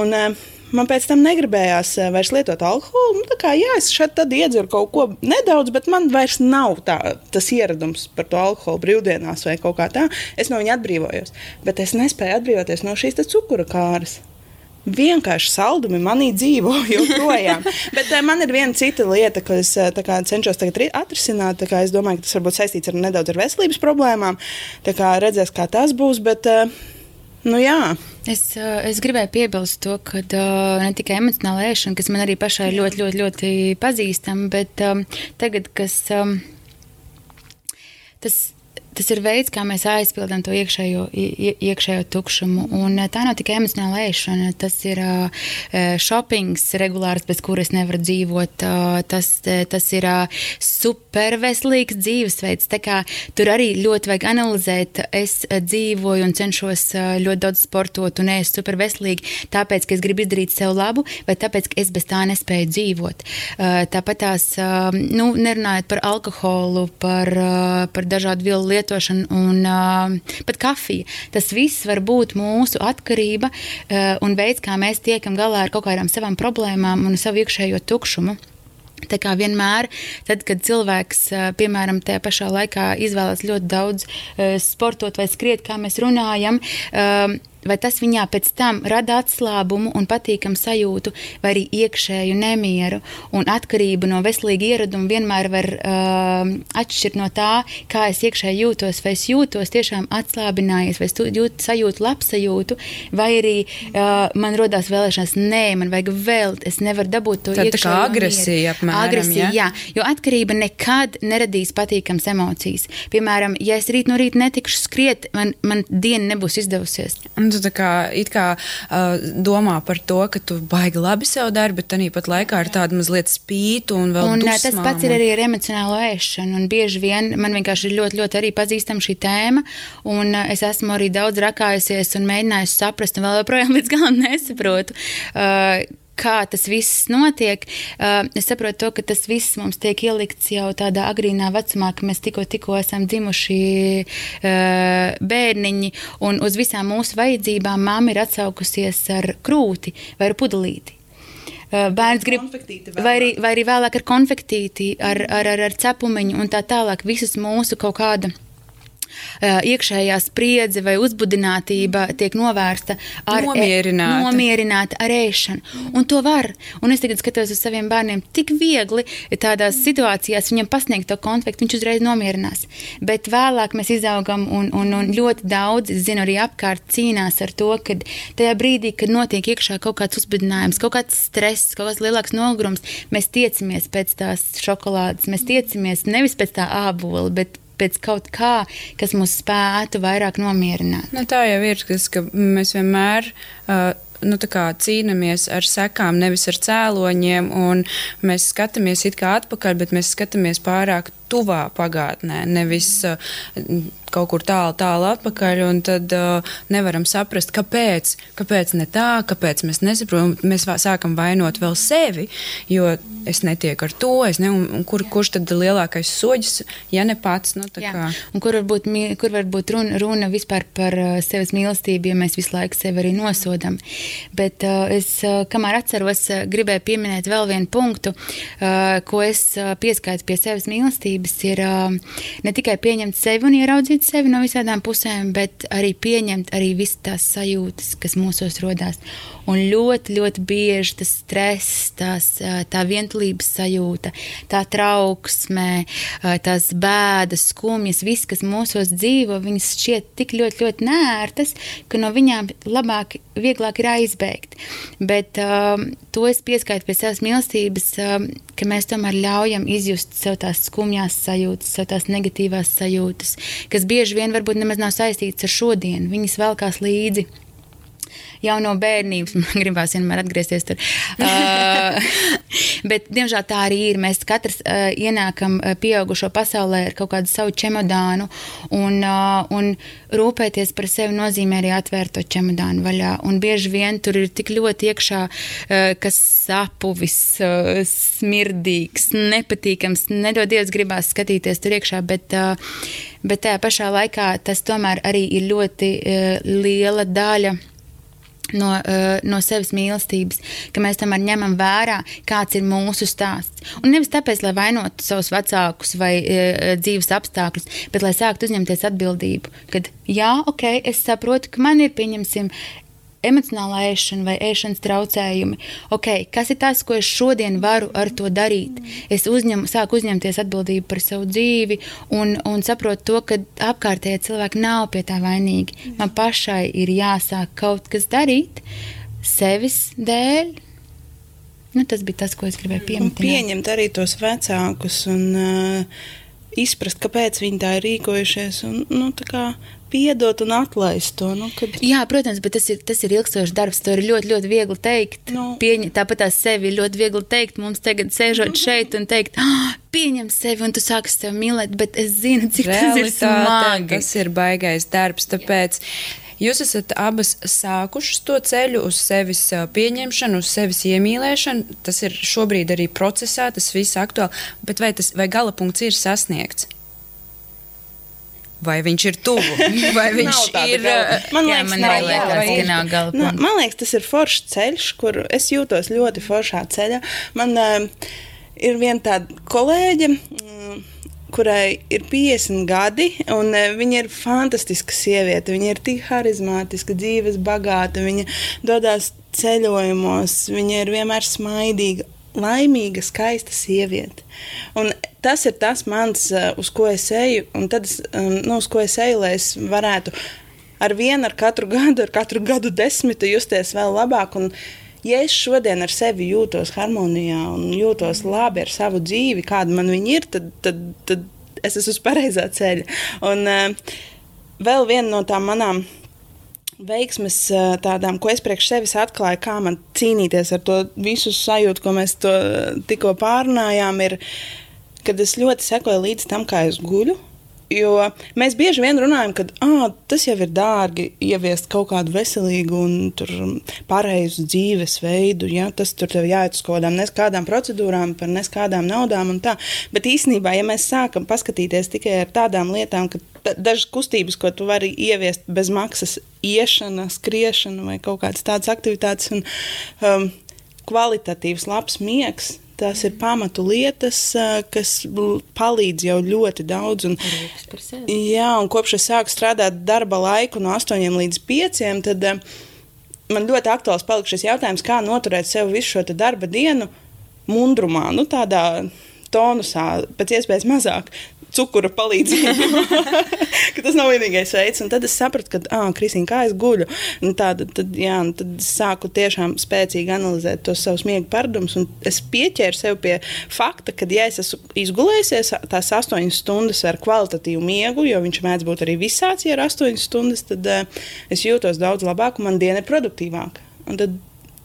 Un, uh, man pēc tam negribējās eh, vairs lietot alkoholu. Nu, kā, jā, es šeit iedzeru kaut ko nedaudz, bet man vairs nav tā, tas ieradums par to alkoholu brīvdienās vai kaut kā tā. Es no viņa atbrīvojos, bet es nespēju atbrīvoties no šīs cukura kāras. Vienkārši saldumi manī dzīvo [LAUGHS] joprojām. Bet uh, man ir viena cita lieta, ko es uh, kā, cenšos atrisināt. Kā es domāju, ka tas varbūt saistīts ar nedaudz ar veselības problēmām. Tā kā redzēs, kā tas būs. Bet, uh, Nu, jā. es, es gribēju piebilst to, ka uh, ne tikai emocionāla ēšana, kas man arī pašai jā. ļoti, ļoti, ļoti pazīstama, bet um, tagad, kas um, tas tas ir veids, kā mēs aizpildām to iekšējo, iekšējo tukšumu. Un tā nav tikai emocionāla ēšana, tas ir shoppings regulārs, bez kuras nevar dzīvot. Tas, tas ir superveselīgs dzīvesveids. Tur arī ļoti vajag analizēt. Es dzīvoju un cenšos ļoti daudz sportot un ēst superveselīgi, tāpēc, ka es gribu izdarīt sev labu, vai tāpēc, ka es bez tā nespēju dzīvot. Tāpat tās, nu, nerunājot par alkoholu, par, par dažādu vielu lietošanu lietošana un uh, pat kafija. Tas viss var būt mūsu atkarība uh, un veids, kā mēs tiekam galā ar kaut kādām savām problēmām un savu iekšējo tukšumu. Tā kā vienmēr, tad, kad cilvēks, piemēram, tajā pašā laikā izvēlas ļoti daudz sportot vai skriet, kā mēs runājam, vai tas viņā pēc tam rada atslābumu un patīkamu sajūtu, vai arī iekšēju nemieru un atkarību no veselīga ieraduma vienmēr var uh, atšķirt no tā, kā es iekšēji jūtos, vai es jūtos tiešām atslābinājies, vai es jūt, sajūtu labsajūtu, vai arī uh, man rodās vēlēšanās, nē, man vajag vēl, es nevaru dabūt to iekšēju. Tā kā agresija apmēram. Agresija, ja? jā, jo atkarība nekad neradīs patīkams emocijas. Piemēram, ja es rīt no rīta netikšu skriet, man, man diena nebūs izdevusies. Un tu tā kā, kā uh, domā par to, ka tu baigi labi sev dari, bet arī pat laikā ir tāda mazliet spītu un vēl un, dusmām. Tas pats ir arī ar emocionālo ēšanu. Un bieži vien man vienkārši ir ļoti, ļoti arī pazīstama šī tēma. Un es esmu arī daudz rakājusies un mēģinājusi saprast, un vēl joprojām līdz galam nesaprotu. Uh, kā tas viss notiek, uh, es saprotu, to, ka tas viss mums tiek ielikts jau tādā agrīnā vecumā, ka mēs tikko, tikko esam dzimuši uh, bērniņi, un uz visām mūsu vajadzībām mamma ir atsaukusies ar krūti vai ar pudelīti. Uh, bērns grib, vai arī, vai arī vēlāk ar konfektīti, ar, ar, ar, ar cepumiņu un tā tālāk. Visus mūsu kaut kādu iekšējā spriedze vai uzbudinātība tiek novērsta ar nomierināta, e, nomierināta ar ēšanu. Un to var. Un es tagad skatos uz saviem bērniem, tik viegli tādās situācijās viņam pasniegt to konfliktu, viņš uzreiz nomierinās. Bet vēlāk mēs izaugam un, un, un ļoti daudz, es zinu, arī apkārt cīnās ar to, ka tajā brīdī, kad notiek iekšā kaut kāds uzbudinājums, kaut kāds stress, kaut kāds lielāks nogurums, mēs tiecamies pēc tās šokolādes, mēs tiecamies nevis pēc tā ābola, bet pēc kaut kā, kas mūs spētu vairāk nomierināt. Nu, tā jau ir, kas, ka mēs vienmēr. Uh, nu, cīnāmies ar sekām, nevis ar cēloņiem. Mēs skatāmies it kā atpakaļ, bet mēs skatāmies pārāk tuvā pagātnē, nevis uh, kaut kur tālu, tālu atpakaļ. Tad uh, nevaram saprast, kāpēc, kāpēc ne tā, kāpēc mēs nesaprotam. Mēs sākam vainot vēl sevi, jo es netieku ar to, ne, un, un kur, kurš tad ir lielākais soģis, ja ne pats. Nu, kur var būt, kur var būt runa, runa vispār par uh, sevis mīlestību, ja mēs visu laiku sevi arī nosodam. Bet uh, es, uh, kamēr atceros, uh, gribēju pieminēt vēl vienu punktu, uh, ko es uh, pieskaitu pie sevis mīlestības, ir uh, ne tikai pieņemt sevi un ieraudzīt sevi no visādām pusēm, bet arī pieņemt arī visas tās sajūtas, kas mūsos rodās. Un ļoti, ļoti bieži tas stress, tās, tā vientulības sajūta, tā trauksme, tās bēdas, skumjas, viss, kas mūsos dzīvo, viņas šķiet tik ļoti, ļoti nērtas, ka no viņām labāk, vieglāk ir aizbēgt. Bet um, to es pieskaitu pie savas mīlestības, um, ka mēs tomēr ļaujam izjust sev tās skumjās sajūtas, sev tās negatīvās sajūtas, kas bieži vien varbūt nemaz nav saistītas ar šodienu. Viņas velkās līdzi jau no bērnības. Man gribās vienmēr atgriezties tur. uh, [LAUGHS] bet, diemžēl tā arī ir. Mēs katrs uh, ienākam uh, pieaugušo pasaulē ar kaut kādu savu čemodānu, un, uh, un rūpēties par sevi nozīmē arī atvērt to čemodānu vaļā. Un bieži vien tur ir tik ļoti iekšā, uh, kas sapuvis, uh, smirdīgs, nepatīkams. Nedod Dievs, gribās skatīties tur iekšā, bet, uh, bet tajā pašā laikā tas tomēr arī ir ļoti uh, liela daļa no, uh, no sevis mīlestības, ka mēs tomēr ņemam vērā, kāds ir mūsu stāsts. Un nevis tāpēc, lai vainotu savus vecākus vai uh, dzīves apstākļus, bet lai sāktu uzņemties atbildību. Kad jā, ok, es saprotu, ka man ir pieņemsim emocionālā ēšana vai ēšanas traucējumi. Okay, kas ir tas, ko es šodien varu ar to darīt? Es uzņem, sāku uzņemties atbildību par savu dzīvi un, un saprotu to, ka apkārtējie cilvēki nav pie tā vainīgi. Man pašai ir jāsāk kaut kas darīt sevis dēļ. Nu, tas bija tas, ko es gribēju pieminēt. Pieņemt arī tos vecākus un uh, izprast, kāpēc viņi tā ir rīkojušies. Un, nu, kā, piedot un atlaist to. Nu, kad... Jā, protams, bet tas ir, tas ir ilgstošs darbs. To ir ļoti, ļoti viegli teikt. Nu. Pieņa, tāpat tās sevi ir ļoti viegli teikt. Mums tagad sēžot nu. [LAUGHS] šeit un teikt, ah, pieņem sevi un tu sāksi sevi mīlēt, bet es zinu, cik Realitāte, tas ir smagi. Tas ir baigais darbs. Tāpēc jūs esat abas sākušas to ceļu uz sevis pieņemšanu, uz sevis iemīlēšanu. Tas ir šobrīd arī procesā, tas viss aktuāli. Bet vai, tas, vai gala punkts ir sasniegts? Vai viņš ir tuvu? [LAUGHS] Vai viņš ir? Man liekas, jā, man nav, liekas jā, ka nav gala nu, man liekas, tas ir foršs ceļš, kur es jūtos ļoti foršā ceļā. Man uh, ir viena tāda kolēģe. Mm, kurai ir 50 gadi, un uh, viņa ir fantastiska sieviete. Viņa ir tik harizmātiska, dzīves bagāta, viņa dodas ceļojumos, viņa ir vienmēr smaidīga, laimīga, skaista sieviete. Un tas ir tas mans, uh, uz ko es eju, un tad, es, um, nu, uz ko es eju, lai es varētu ar vienu, ar katru gadu, ar katru gadu desmitu justies vēl labāk. Un, ja es šodien ar sevi jūtos harmonijā un jūtos labi ar savu dzīvi, kāda man viņa ir, tad, tad, tad es esmu uz pareizā ceļa. Un uh, vēl viena no tām manām veiksmes, uh, tādām, ko es priekš sevis atklāju, kā man cīnīties ar to visu sajūtu, ko mēs tikko pārunājām, ir, kad es ļoti sekoju līdz tam, kā es guļu. Jo mēs bieži vien runājam, ka ah, tas jau ir dārgi ieviest kaut kādu veselīgu un pareizu dzīvesveidu. Ja? Tas tur jāiet uz kaut kādām neskādām procedūrām, par neskādām naudām un tā. Bet īsnībā, ja mēs sākam paskatīties tikai ar tādām lietām, ka dažas kustības, ko tu vari ieviest bez maksas, iešana, skriešana vai kaut kādas tādas aktivitātes un um, kvalitatīvs, labs miegs Tās ir pamatu lietas, kas palīdz jau ļoti daudz. Un, jā, un kopš es sāku strādāt darba laiku no 8 līdz 5, tad man ļoti aktuāls palika šis jautājums, kā noturēt sev visu šo darba dienu mundrumā, nu, tādā tonusā, pēc iespējas mazāk cukura palīdzību. [LAUGHS] tas nav vienīgais veids. Un tad es sapratu, ka, ah, Kristīna, kā es guļu. Un tāda, tad, jā, un tad es sāku tiešām spēcīgi analizēt tos savus miega paradumus. Es pieķēru sev pie fakta, ka, ja es esmu izgulējusies tās astoņas stundas ar kvalitatīvu miegu, jo viņš mēdz būt arī visāds, ja ir astoņas stundas, tad uh, es jūtos daudz labāk un man diena ir produktīvāka. Un tad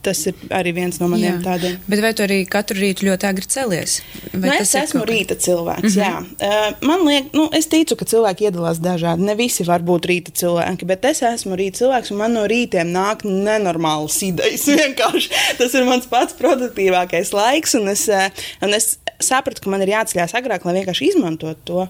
tas ir arī viens no maniem jā. tādiem. Bet vai tu arī katru rītu ļoti agri celies? Vai nu, es esmu kaut... rīta cilvēks. Mm -hmm. uh, man liekas, nu, es ticu, ka cilvēki iedalās dažādi. Ne visi var būt rīta cilvēki, bet es esmu rīta cilvēks, un man no rītiem nāk nenormālas idejas. [LAUGHS] Vienkārši tas ir mans pats produktīvākais laiks, un es, uh, un es sapratu, ka man ir jāceļās agrāk, lai vienkārši izmantotu to.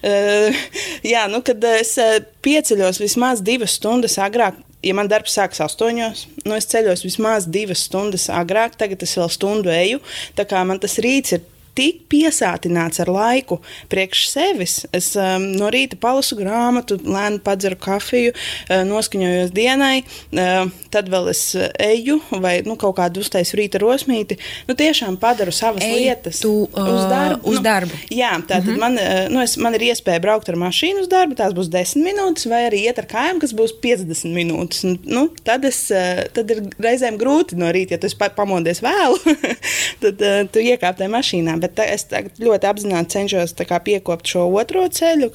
Uh, [LAUGHS] jā, nu, kad es pieceļos vismaz divas stundas agrāk, ja man darbs sākas astoņos, nu es ceļos vismaz divas stundas agrāk, tagad es vēl stundu eju. Tā kā man tas rīts ir tik piesātināts ar laiku priekš sevis. Es um, no rīta palasu grāmatu, lēnu padzeru kafiju, uh, noskaņojos dienai, uh, tad vēl es eju vai nu, kaut kādu uztaisu rīta rosmīti. Nu, tiešām padaru savas Ej, lietas tu, uh, uz darbu. Uz nu, darbu. Jā, tātad mm -hmm. man, uh, nu, es, man ir iespēja braukt ar mašīnu uz darbu, tās būs 10 minūtes, vai arī iet ar kājām, kas būs 50 minūtes. Nu, tad, es, uh, tad ir reizēm grūti no rīta, ja tu pamodies vēlu, [LAUGHS] tad uh, tu iekāp tajā mašīnā. Bet bet es ļoti apzināti cenšos piekopt šo otro ceļu,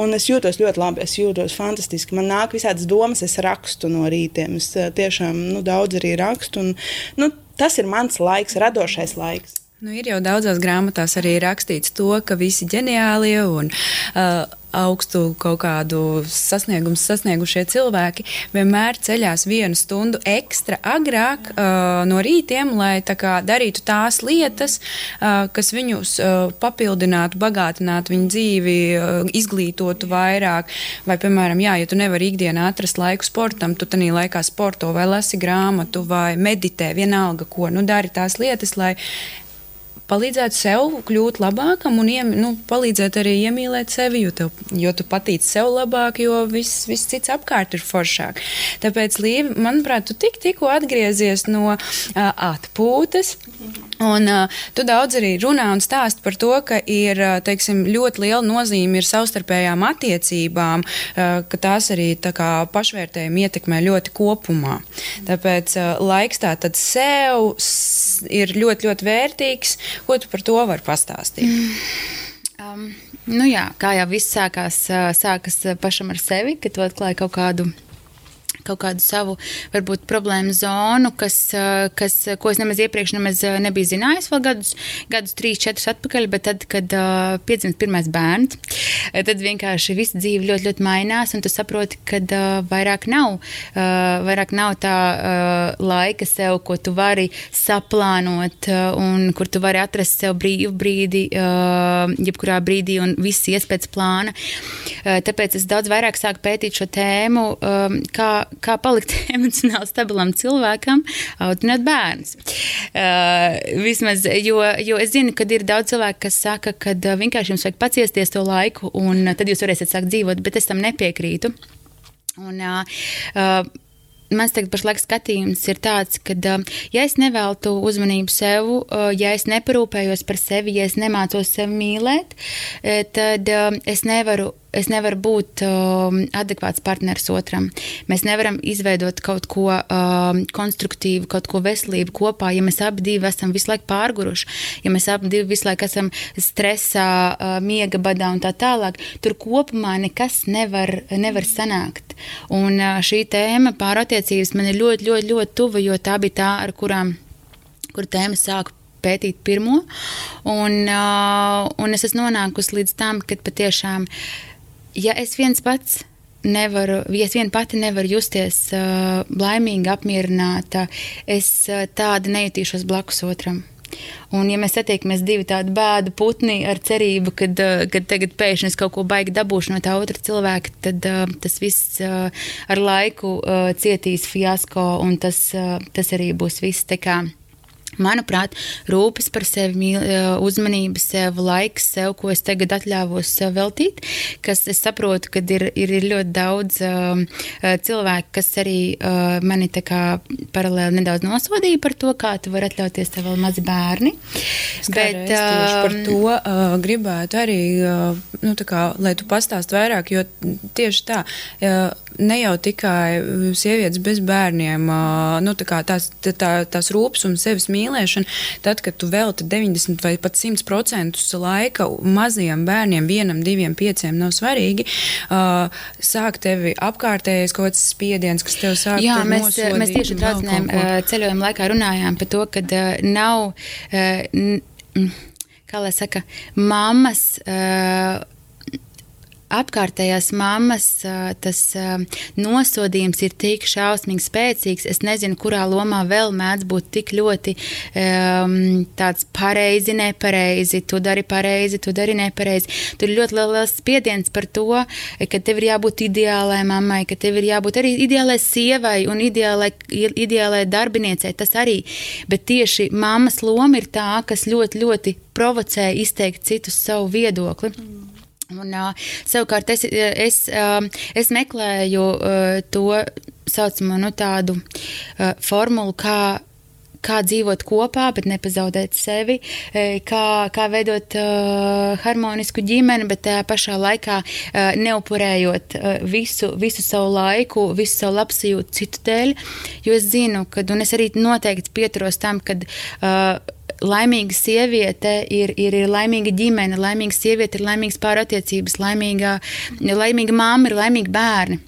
un es jūtos ļoti labi. Es jūtos fantastiski. Man nāk visādas domas, es rakstu no rītiem. Es eh, tiešām nu, daudz arī rakstu. Un, nu, tas ir mans laiks, radošais laiks. Nu, ir jau daudzās grāmatās arī rakstīts to, ka visi ģeniālie un uh, augstu kaut kādu sasniegumu sasniegušie cilvēki vienmēr ceļās vienu stundu ekstra agrāk uh, no rītiem, lai tā kā, darītu tās lietas, uh, kas viņus uh, papildinātu, bagātinātu viņu dzīvi, uh, izglītotu vairāk. Vai, piemēram, jā, ja tu nevari ikdienā atrast laiku sportam, tu tajā laikā sporto vai lasi grāmatu vai meditē, vienalga ko. Nu, dari tās lietas, lai palīdzētu sev kļūt labākam un iem, nu, palīdzēt arī iemīlēt sevi, jo, tev, jo tu patīc sev labāk, jo viss, viss cits apkārt ir foršāk. Tāpēc, Līva, manuprāt, tu tik, tikko atgriezies no uh, atpūtas. Un, uh, tu daudz arī runā un stāst par to, ka ir teiksim, ļoti liela nozīme savstarpējām attiecībām, uh, ka tās arī tā kā pašvērtējumi ietekmē ļoti kopumā. Tāpēc uh, laiks tā tad sev ir ļoti, ļoti vērtīgs Ko tu par to vari pastāstīt? Mm. Um, nu jā, kā jau viss sākās, sākas pašam ar sevi, kad tu atklāji kaut kādu kaut kādu savu, varbūt, problēmu zonu, kas, kas, ko es nemaz iepriekš nemaz nebiju zinājis, vēl gadus, gadus trīs, četrus atpakaļ, bet tad, kad uh, piedzimst pirmais bērns, tad vienkārši visa dzīve ļoti, ļoti mainās, un tu saproti, ka uh, vairāk nav, uh, vairāk nav tā uh, laika sev, ko tu vari saplānot, uh, un kur tu vari atrast sev brīvu brīdi, uh, jebkurā brīdī, un viss ies pēc plāna. Uh, tāpēc es daudz vairāk sāku pētīt šo tēmu, um, kā kā palikt [LAUGHS] emocionāli stabilam cilvēkam, audzinot bērnus. Uh, vismaz, jo, jo es zinu, ka ir daudz cilvēku, kas saka, ka vienkārši jums vajag paciesties to laiku, un tad jūs varēsiet sākt dzīvot, bet es tam nepiekrītu. Un, uh, mans tagad pašlaik skatījums ir tāds, ka, ja es neveltu uzmanību sev, ja es neparūpējos par sevi, ja es nemācos sevi mīlēt, tad es nevaru es nevaru būt uh, adekvāts partneris otram. Mēs nevaram izveidot kaut ko uh, konstruktīvu, kaut ko veselību kopā, ja mēs abi esam visu laiku pārguruši, ja mēs abi visu laiku esam stresā, uh, miega badā un tā tālāk. Tur kopumā nekas nevar, nevar sanākt. Un šī tēma pārattiecības man ir ļoti, ļoti, ļoti tuva, jo tā bija tā, ar kurām kur tēma sāku pētīt pirmo. Un, un es esmu nonākusi līdz tam, ka patiešām ja es viens pats nevaru, ja es viena pati nevaru justies uh, laimīga, apmierināta, es uh, tāda nejutīšos blakus otram. Un, ja mēs satiekamies divi tādi bēdu putni ar cerību, ka kad tagad pēkšņi es kaut ko baigi dabūšu no tā otra cilvēka, tad uh, tas viss uh, ar laiku uh, cietīs fiasko, un tas, uh, tas arī būs viss. Manuprāt, rūpes par sevi, mīl, uzmanība sev, laiks sev, ko es tagad atļāvos sev veltīt, kas es saprotu, ka ir, ir, ir ļoti daudz uh, cilvēku, kas arī uh, mani tā kā paralēli nedaudz nosodīja par to, kā tu vari atļauties tev vēl mazi bērni. Bet, uh, par to uh, gribētu arī, uh, nu, kā, lai tu pastāst vairāk, jo tieši tā, uh, ne jau tikai sievietes bez bērniem, uh, nu, tā kā tās, tā, tās rūpes un sevis mīlestības, mīlēšana, tad, kad tu velti 90 vai pat 100% laika mazajiem bērniem, vienam, diviem, pieciem, nav svarīgi, uh, sāk tevi apkārtējais kaut kāds spiediens, kas tev sāk Jā, mēs, nosodīt, mēs tieši traucinājumu uh, ceļojuma laikā runājām par to, ka uh, nav. Uh, Kā lai saka, mammas uh, apkārtējās mammas tas nosodījums ir tik šausmīgi spēcīgs. Es nezinu, kurā lomā vēl mēdz būt tik ļoti um, tāds pareizi, nepareizi. Tu dari pareizi, tu dari nepareizi. Tur ir ļoti liels spiediens par to, ka tev ir jābūt ideālai mammai, ka tev ir jābūt arī ideālai sievai un ideālai, ideālai darbiniecei. Tas arī. Bet tieši mammas loma ir tā, kas ļoti, ļoti provocē izteikt citus savu viedokli. Mm. Un, savukārt es, es, es meklēju to saucamo nu, tādu formulu, kā kā dzīvot kopā, bet nepazaudēt sevi, kā, kā veidot uh, harmonisku ģimeni, bet tajā pašā laikā uh, neupurējot uh, visu, visu savu laiku, visu savu labsajūtu citu dēļ. Jo es zinu, ka, un es arī noteikti pieturos tam, ka. Uh, laimīga sieviete ir, ir, ir laimīga ģimene, laimīga sieviete ir laimīgas pārattiecības, laimīga, laimīga māma ir laimīga bērni.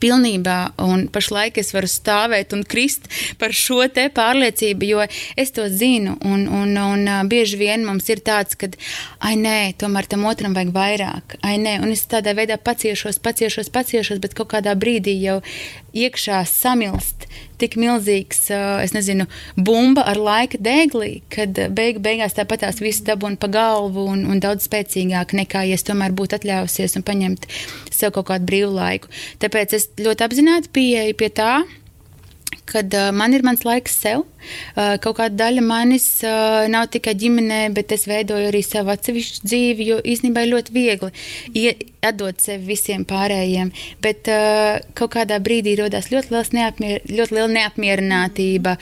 Pilnībā, un pašlaik es varu stāvēt un krist par šo te pārliecību, jo es to zinu, un, un, un bieži vien mums ir tāds, ka, ai nē, tomēr tam otram vajag vairāk, ai nē, un es tādā veidā paciešos, paciešos, paciešos, bet kaut kādā brīdī jau iekšā samilst tik milzīgs, es nezinu, bumba ar laika dēglī, kad beig, beigās tāpat tās viss dabūna pa galvu un, un daudz spēcīgāk nekā, ja es tomēr būtu atļāvusies un paņemt sev kaut kādu brīvu laiku. Tāpēc es ļoti apzināti pieeju pie tā, kad man ir mans laiks sev. Uh, kaut kāda daļa manis uh, nav tikai ģimenē, bet es veidoju arī savu atsevišķu dzīvi, jo īstenībā ir ļoti viegli ie, atdot sevi visiem pārējiem. Bet uh, kaut kādā brīdī rodas ļoti, neapmier, ļoti liela neapmierinātība,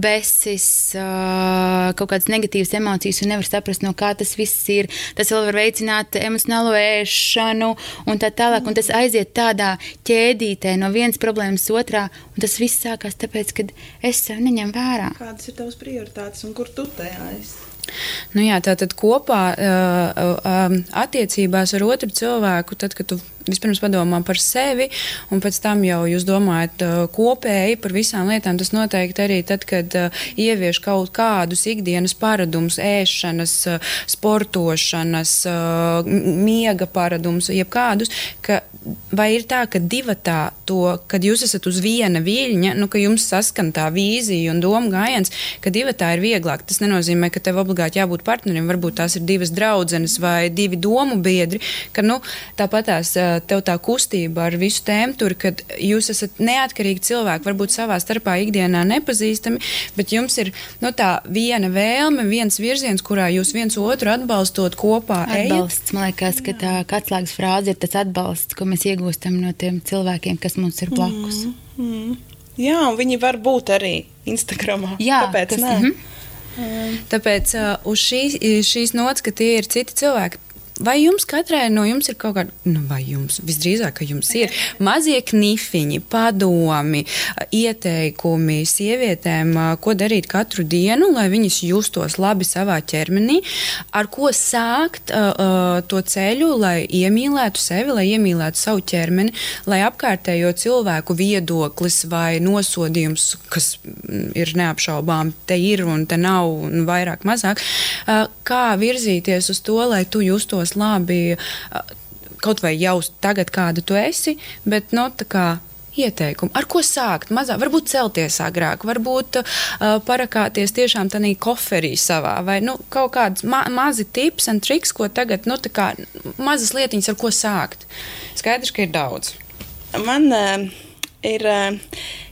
besis, kaut kādas negatīvas emocijas, un nevar saprast, no kā tas viss ir. Tas vēl var veicināt emocionālo ēšanu un tā tālāk, un tas aiziet tādā ķēdītē no vienas problēmas otrā, un tas viss sākās tāpēc, ka es sev neņemu vērā. Kādas ir tavas prioritātes un kur tu tajā esi? Nu jā, tā tad kopā uh, uh, attiecībās ar otru cilvēku, tad, kad tu vispirms padomā par sevi, un pēc tam jau jūs domājat uh, kopēji par visām lietām. Tas noteikti arī tad, kad uh, ievieš kaut kādus ikdienas paradumus, ēšanas, uh, sportošanas, uh, miega paradumus, jebkādus, ka vai ir tā, ka divatā to, kad jūs esat uz viena viļņa, nu, ka jums saskan tā vīzija un doma gājiens, ka divatā ir vieglāk. Tas nenozīmē, ka tev obligāti jābūt partnerim. Varbūt tās ir divas draudzenes vai divi domu biedri, ka nu, tāpat tās tev tā kustība ar visu tēmu tur, kad jūs esat neatkarīgi cilvēki, varbūt savā starpā ikdienā nepazīstami, bet jums ir nu, tā viena vēlme, viens virziens, kurā jūs viens otru atbalstot kopā. Atbalsts, ejat. man liekas, ka tā atslēgas frāze ir tas atbalsts, ko mēs iegūstam no tiem cilvēkiem, kas mums ir blakus. Mm, mm. Jā, un viņi var būt arī Instagramā. Jā, Kāpēc tas, ne? Mm -hmm. Tāpēc uh, uz šīs, šīs nots, ka tie ir citi cilvēki, Vai jums katrai no jums ir kaut kāda, nu, vai jums visdrīzāk, ka jums ir mazie knifiņi, padomi, ieteikumi sievietēm, ko darīt katru dienu, lai viņas justos labi savā ķermenī, ar ko sākt uh, to ceļu, lai iemīlētu sevi, lai iemīlētu savu ķermeni, lai apkārtējo cilvēku viedoklis vai nosodījums, kas ir neapšaubām, te ir un te nav, un vairāk, mazāk, uh, kā virzīties uz to, lai tu justos jūtos labi, kaut vai jau tagad, kāda tu esi, bet no nu, tā kā ieteikumu, ar ko sākt. Mazā, varbūt celties agrāk, varbūt uh, parakāties tiešām tādā koferī savā, vai nu, kaut kāds ma mazi tips un triks, ko tagad, nu, tā kā mazas lietiņas, ar ko sākt. Skaidrs, ka ir daudz. Man uh, ir. Uh,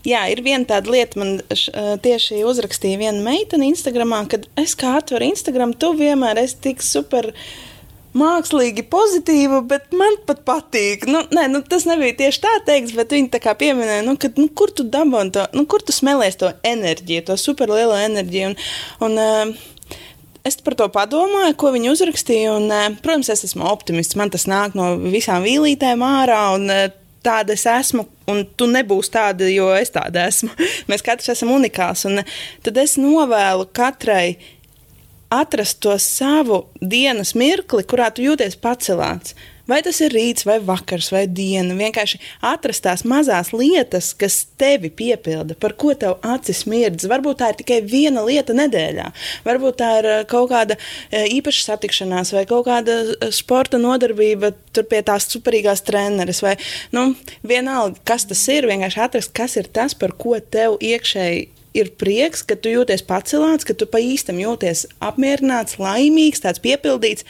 Jā, ir viena tāda lieta, man š, tieši uzrakstīja viena meitene Instagramā, kad es kā atveru Instagram, tu vienmēr esi tik super uh, mākslīgi pozitīva, bet man pat patīk. Nu, nē, nu, tas nebija tieši tā teikts, bet viņi tā kā pieminēja, nu, ka, nu, kur tu dabūji to, nu, kur tu smēlies to enerģiju, to superlielo enerģiju. Un, un, uh, Es par to padomāju, ko viņi uzrakstīja. Un, uh, protams, es esmu optimists. Man tas nāk no visām vīlītēm ārā. Un, uh, tāda es esmu, un tu nebūsi tāda, jo es tāda esmu. [LAUGHS] Mēs katrs esam unikāls. Un tad es novēlu katrai atrast to savu dienas mirkli, kurā tu jūties pacelāts. Vai tas ir rīts, vai vakars, vai diena. Vienkārši atrast tās mazās lietas, kas tevi piepilda, par ko tev acis mirdz. Varbūt tā ir tikai viena lieta nedēļā. Varbūt tā ir eh, kaut kāda eh, īpaša satikšanās, vai kaut kāda eh, sporta nodarbība pie tās superīgās treneris. Vai, nu, vienalga, kas tas ir, vienkārši atrast, kas ir tas, par ko tev iekšēji ir prieks, ka tu jūties pacelāts, ka tu pa īstam jūties apmierināts, laimīgs, tāds piepildīts.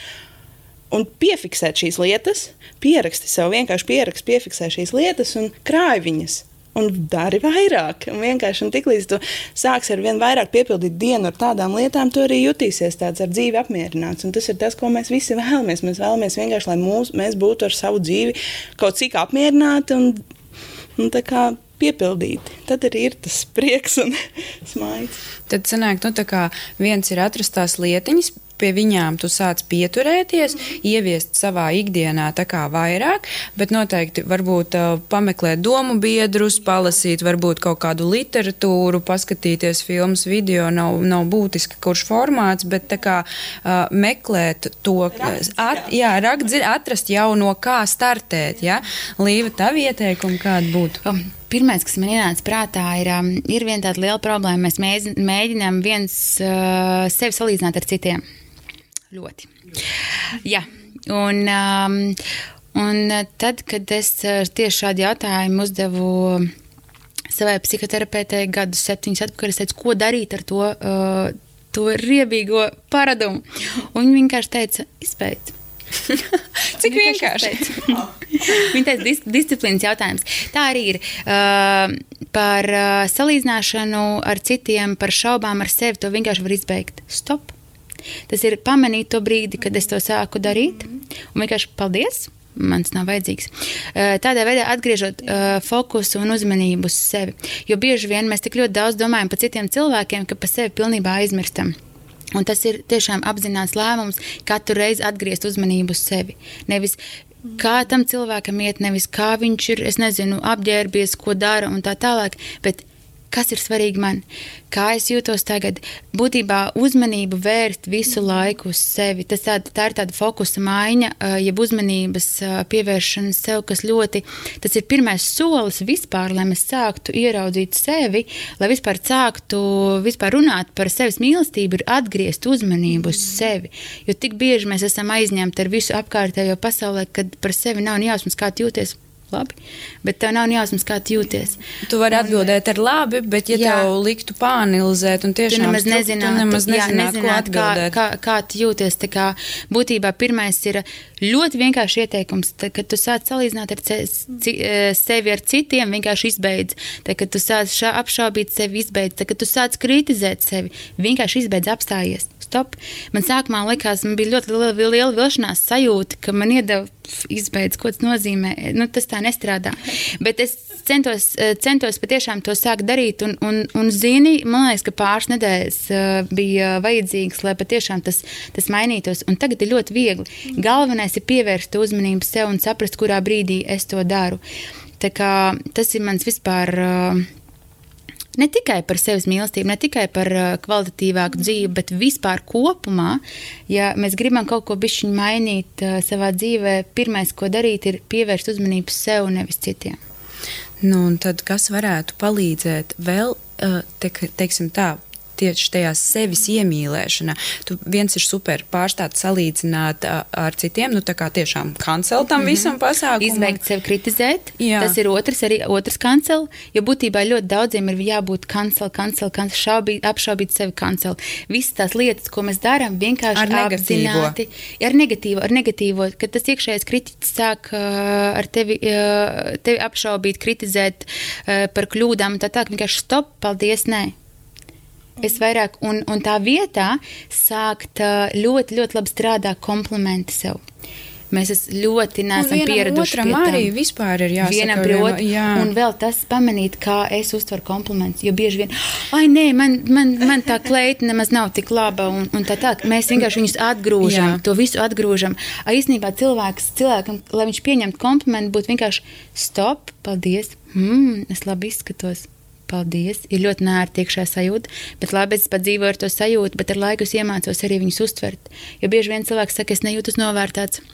Un piefiksēt šīs lietas, pieraksti sev, vienkārši pieraksti, piefiksē šīs lietas un krāj viņas. Un dari vairāk. Un vienkārši un tiklīdz tu sāksi ar vien vairāk piepildīt dienu ar tādām lietām, tu arī jutīsies tāds ar dzīvi apmierināts. Un tas ir tas, ko mēs visi vēlamies. Mēs vēlamies vienkārši, lai mūs, mēs būtu ar savu dzīvi kaut cik apmierināti un, un piepildīti. Tad arī ir tas prieks un [LAUGHS] smaids. Tad sanāk, nu, kā viens ir atrast tās lietiņas, pie viņām tu sāc pieturēties, ieviest savā ikdienā tā kā vairāk, bet noteikti varbūt uh, pameklēt domu biedrus, palasīt varbūt kaut kādu literatūru, paskatīties filmas video, nav, nav būtiski kurš formāts, bet tā kā uh, meklēt to, at, jā, rakt, atrast jau no kā startēt, ja? Līva, tavi ieteikumi kādi būtu? Um. Pirmais, kas man ienāca prātā, ir, um, ir viena tāda liela problēma. Mēs mēģinām viens uh, sevi salīdzināt ar citiem. Ļoti. Jā, un, um, un tad, kad es uh, tieši šādu jautājumu uzdevu savai psihoterapeitei gadus septiņus atpakaļ, es teicu, ko darīt ar to, uh, to riebīgo paradumu. Un viņa vienkārši teica, izpēt. [LAUGHS] Cik vienkārši. [LAUGHS] Viņa teica, dis disciplīnas jautājums. Tā arī ir. Uh, par uh, salīdzināšanu ar citiem, par šaubām ar sevi, to vienkārši var izbeigt. Stop! Tas ir pamanīt to brīdi, kad es to sāku darīt, un vienkārši paldies! Man tas nav vajadzīgs. Tādā veidā atgriežot uh, fokusu un uzmanību uz sevi. Jo bieži vien mēs tik ļoti daudz domājam par citiem cilvēkiem, ka par sevi pilnībā aizmirstam. Un tas ir tiešām apzināts lēmums katru reizi atgriezt uzmanību uz sevi. Nevis kā tam cilvēkam iet, nevis kā viņš ir, es nezinu, apģērbies, ko dara un tā tālāk, bet kas ir svarīgi man, kā es jūtos tagad. Būtībā uzmanību vērst visu laiku uz sevi. Tas tā, tā ir tāda fokusa maiņa, jeb uzmanības pievēršana sev, kas ļoti, tas ir pirmais solis vispār, lai mēs sāktu ieraudzīt sevi, lai vispār sāktu vispār runāt par sevis mīlestību, ir atgriezt uzmanību uz sevi. Jo tik bieži mēs esam aizņemti ar visu apkārtējo pasaulē, kad par sevi nav jāsmas, kā jūties labi, bet tev nav jāuzmanās, kā tu jūties. Tu vari atbildēt ar labi, bet ja jā, tev liktu pāanalizēt un tiešām tu nemaz nezinātu, tu nemaz nezinātu, jā, nezinātu kā, kā, kā tu jūties. Tā kā būtībā pirmais ir ļoti vienkārši ieteikums, tā, kad tu sāc salīdzināt ar ce, ci, e, sevi ar citiem, vienkārši izbeidz. Tā, kad tu sāc šā, apšaubīt sevi, izbeidz. Tā, kad tu sāc kritizēt sevi, vienkārši izbeidz apstājies stop. Man sākumā likās, man bija ļoti liela, liela vilšanās sajūta, ka man iedeva izbeidz, ko tas nozīmē. Nu, tas tā nestrādā. Bet es centos, eh, centos patiešām to sākt darīt, un, un, un zini, man liekas, ka pāris nedēļas eh, bija vajadzīgas, lai patiešām tas, tas mainītos. Un tagad ir ļoti viegli. Galvenais ir pievērst uzmanību sev un saprast, kurā brīdī es to daru. Tā kā, tas ir mans vispār. Uh, ne tikai par sevis mīlestību, ne tikai par uh, kvalitatīvāku dzīvi, bet vispār kopumā, ja mēs gribam kaut ko bišķiņu mainīt uh, savā dzīvē, pirmais, ko darīt, ir pievērst uzmanību sev, nevis citiem. Nu, tad kas varētu palīdzēt vēl, uh, te, teiksim tā, tieši tajā sevis iemīlēšanā. Tu viens ir super pārstāts salīdzināt ar citiem, nu tā kā tiešām kancel tam mm -hmm. visam pasākumam. Izbeigt sevi kritizēt, Jā. tas ir otrs, arī otrs kancel, jo būtībā ļoti daudziem ir jābūt kancel, kancel, kancel, šaubīt, apšaubīt sevi kancel. Visas tās lietas, ko mēs darām, vienkārši ar apzināti, ar negatīvo, ar negatīvo, kad tas iekšējais kritiķis sāk uh, ar tevi, uh, tevi apšaubīt, kritizēt uh, par kļūdām un tā tā, vienkārši stop, paldies, nē. Es vairāk, un, un tā vietā sākt ļoti, ļoti labi strādāt komplimenti sev. Mēs ļoti neesam pieraduši pie tā. arī vispār ir jāsaka. Vienam pie otra. Jā. Un vēl tas pamanīt, kā es uztveru komplimentus. Jo bieži vien, ai, nē, man, man, man tā kleita nemaz nav tik laba. Un, un tā tā, mēs vienkārši viņus atgrūžam, jā. to visu atgrūžam. A, īstenībā cilvēks, cilvēkam, lai viņš pieņemtu komplimentu, būtu vienkārši stop, paldies, mm, es labi izskatos paldies. Ir ļoti nērti iekšā sajūta, bet labi, es pat dzīvoju ar to sajūtu, bet ar laiku es iemācos arī viņus uztvert. Jo bieži vien cilvēks saka, es nejūtos novērtēts.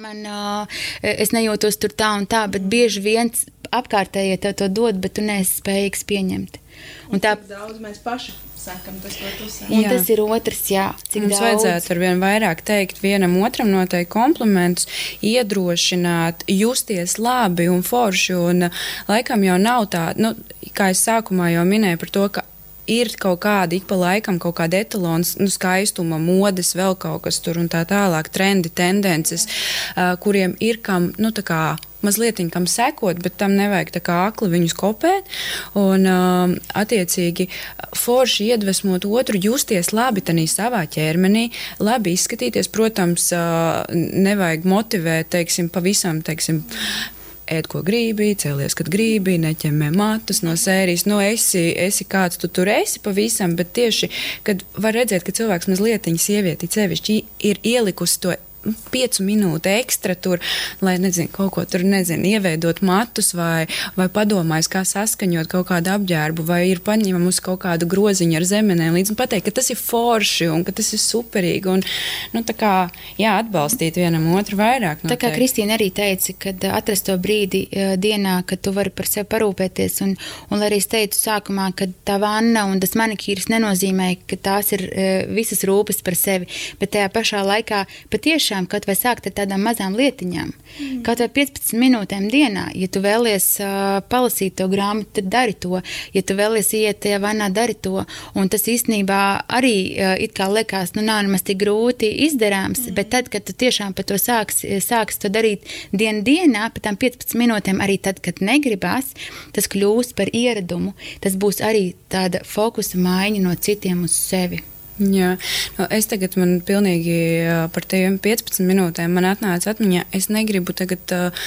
Man, uh, es nejūtos tur tā un tā, bet bieži vien apkārtējie tev to dod, bet tu neesi spējīgs pieņemt. Un, un tā daudz mēs paši sakam, tas, un tas ir otrs, jā. Cik Mums daudz? vajadzētu ar vien vairāk teikt vienam otram noteikti komplimentus, iedrošināt, justies labi un forši. Un laikam jau nav tā, nu, kā es sākumā jau minēju par to, ka ir kaut kāda ik pa laikam, kaut kāda etalons, nu, skaistuma, modes, vēl kaut kas tur un tā tālāk, trendi, tendences, uh, kuriem ir kam, nu, tā kā mazliet kam sekot, bet tam nevajag tā kā akli viņus kopēt. Un, uh, attiecīgi, forši iedvesmot otru, justies labi savā ķermenī, labi izskatīties. Protams, uh, nevajag motivēt, teiksim, pavisam, teiksim, ēd, ko gribi, cēlies, kad gribi, neķemē matus no sērijas. Nu, esi, esi kāds tu tur esi pavisam, bet tieši, kad var redzēt, ka cilvēks mazliet, sievieti sevišķi ir ielikusi to piecu minūtu ekstra tur, lai nezinu, kaut ko tur nezinu, ieveidot matus vai, vai padomājis, kā saskaņot kaut kādu apģērbu, vai ir paņēmusi kaut kādu groziņu ar zemenēm līdzi un pateikt, ka tas ir forši un ka tas ir superīgi. Un, nu, tā kā jā, atbalstīt vienam otru vairāk. Noteikti. Tā kā Kristīna arī teica, kad atrast to brīdi uh, dienā, kad tu vari par sevi parūpēties, un, un arī es teicu sākumā, ka tā vanna un tas manikīrs nenozīmē, ka tās ir uh, visas rūpes par sevi, bet tajā pašā laikā patiešām tiešām kaut vai sākt ar tādām mazām lietiņām. Mm. Kaut vai 15 minūtēm dienā, ja tu vēlies uh, palasīt to grāmatu, tad dari to. Ja tu vēlies iet tajā vanā, dari to. Un tas īstenībā arī uh, it kā liekas, nu nav nemaz tik grūti izdarāms, mm. bet tad, kad tu tiešām par to sāks, sāks to darīt dienu dienā, pēc tam 15 minūtēm, arī tad, kad negribās, tas kļūs par ieradumu. Tas būs arī tāda fokusa maiņa no citiem uz sevi. Jā, nu, es tagad man pilnīgi par tiem 15 minūtēm man atnāca atmiņā. Es negribu tagad uh,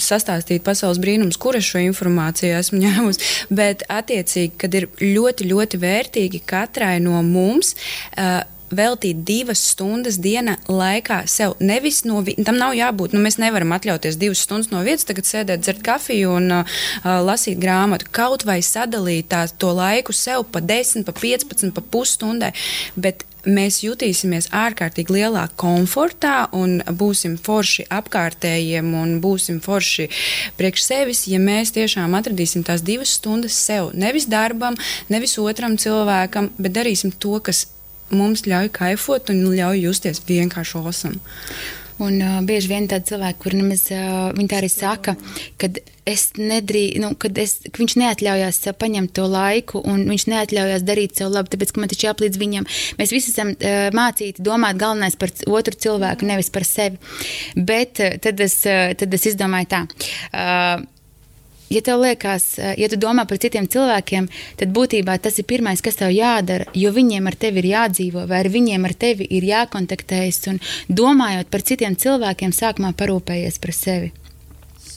sastāstīt pasaules brīnums, kur es šo informāciju esmu [LAUGHS] ņēmusi. Bet, attiecīgi, kad ir ļoti, ļoti vērtīgi katrai no mums. Uh, veltīt divas stundas dienā laikā sev. Nevis no tam nav jābūt. Nu, mēs nevaram atļauties divas stundas no vietas, tagad sēdēt, dzert kafiju un uh, uh lasīt grāmatu. Kaut vai sadalīt tā, to laiku sev pa 10, pa 15, pa pusstundai. Bet mēs jutīsimies ārkārtīgi lielā komfortā un būsim forši apkārtējiem un būsim forši priekš sevis, ja mēs tiešām atradīsim tās divas stundas sev. Nevis darbam, nevis otram cilvēkam, bet darīsim to, kas mums ļauj kaifot un ļauj justies vienkārši osam. Un uh, bieži vien tādi cilvēki, kuriem nemaz uh, viņi tā arī saka, ka es nedrīkstu, nu, kad es, ka viņš neatļaujās sev paņemt to laiku, un viņš neatļaujās darīt sev labi, tāpēc, ka man taču jāplīdz viņam. Mēs visi esam uh, mācīti domāt galvenais par otru cilvēku, nevis par sevi. Bet uh, tad, es, uh, tad es izdomāju tā. Uh, ja tev liekas, ja tu domā par citiem cilvēkiem, tad būtībā tas ir pirmais, kas tev jādara, jo viņiem ar tevi ir jādzīvo, vai ar viņiem ar tevi ir jākontaktējas. Un domājot par citiem cilvēkiem, sākumā parūpējies par sevi.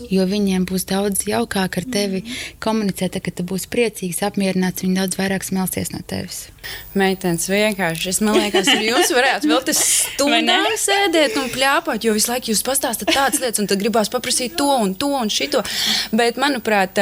Jo viņiem būs daudz jaukāk ar tevi komunicēt, kad tu būsi priecīgs, apmierināts. Viņi daudz vairāk smelsies no tevis. Meitenes vienkārši, es liekas, ka jūs varētu vēl te stundām sēdēt un plāpāt, jo visu laiku jūs pastāstāt tādas lietas, un tad gribās paprasīt to un to un šito. Bet, manuprāt,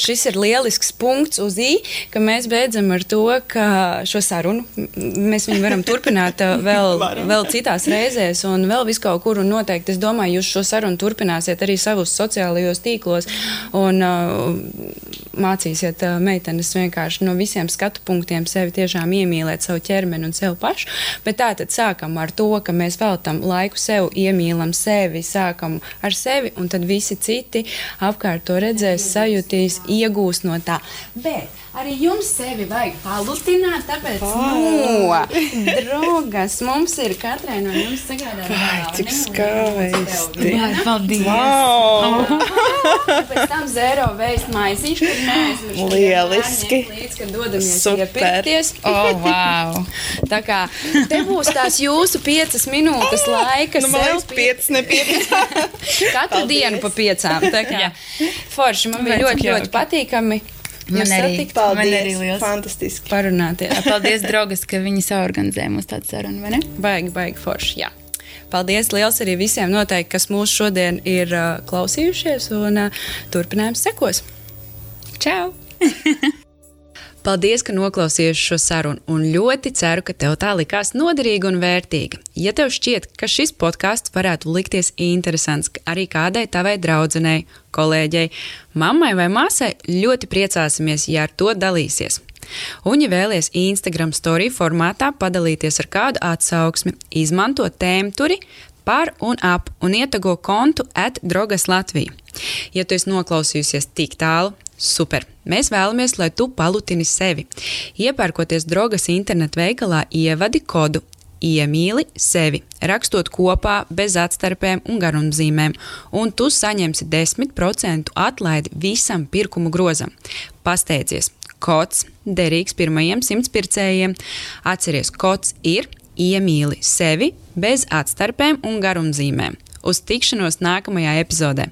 šis ir lielisks punkts uz i, ka mēs beidzam ar to, ka šo sarunu mēs viņu varam turpināt vēl, [LAUGHS] vēl citās reizēs un vēl visu kaut kur. Un noteikti, es domāju, jūs šo sarunu turpināsiet arī savus sociālajos tīklos un uh, mācīsiet meitenes vienkārši no visiem skatu punktiem sevi tiešām iemīlēt savu ķermeni un sev pašu. Bet tā tad sākam ar to, ka mēs veltam laiku sev, iemīlam sevi, sākam ar sevi, un tad visi citi apkārt to redzēs, sajutīs, iegūs no tā. Bet Arī jums sevi vajag palutināt, tāpēc, no, draugas, mums ir katrai no jums sagādāt. Cik skaisti. Jā, paldies. Wow. Pēc tam zero veist maizīšu, kur neaizmirst. Lieliski. Līdz, kad dodamies Super. iepirkties. Oh, [LAUGHS] wow. Tā kā te būs tās jūsu piecas minūtes laika. Nu, man liekas, pieci, ne pieci. [LAUGHS] [LAUGHS] Katru Paldies. dienu pa piecām. Tā kā forši man bija ļoti, ļoti patīkami. Man jūs arī. satikt, Man arī Paldies. liels. Fantastiski. parunāties. Paldies, draugas, ka viņi saorganizēja mums tādu sarunu, vai ne? Baigi, baigi forši. Jā. Paldies liels arī visiem, noteikti, kas mūs šodien ir uh, klausījušies, un uh, turpinājums sekos. Čau! Paldies, ka noklausījies šo sarunu, un ļoti ceru, ka tev tā likās noderīga un vērtīga. Ja tev šķiet, ka šis podkāsts varētu likties interesants arī kādai tavai draudzenei, kolēģei, mammai vai māsai, ļoti priecāsimies, ja ar to dalīsies. Un, ja vēlaties Instagram story formātā padalīties ar kādu atsauksmi, izmanto tēmturi par un ap un ietago kontu at Drogas Latviju. Ja tu esi noklausījusies tik tālu, super! Mēs vēlamies, lai tu palutini sevi. Iepērkoties drogas internetu veikalā, ievadi kodu iemīli sevi, rakstot kopā bez atstarpēm un garumzīmēm, un tu saņemsi 10% atlaidi visam pirkumu grozam. Pasteidzies! Kods derīgs pirmajiem simts pircējiem. Atceries, kods ir iemīli sevi bez atstarpēm un garumzīmēm. Uz tikšanos nākamajā epizodē!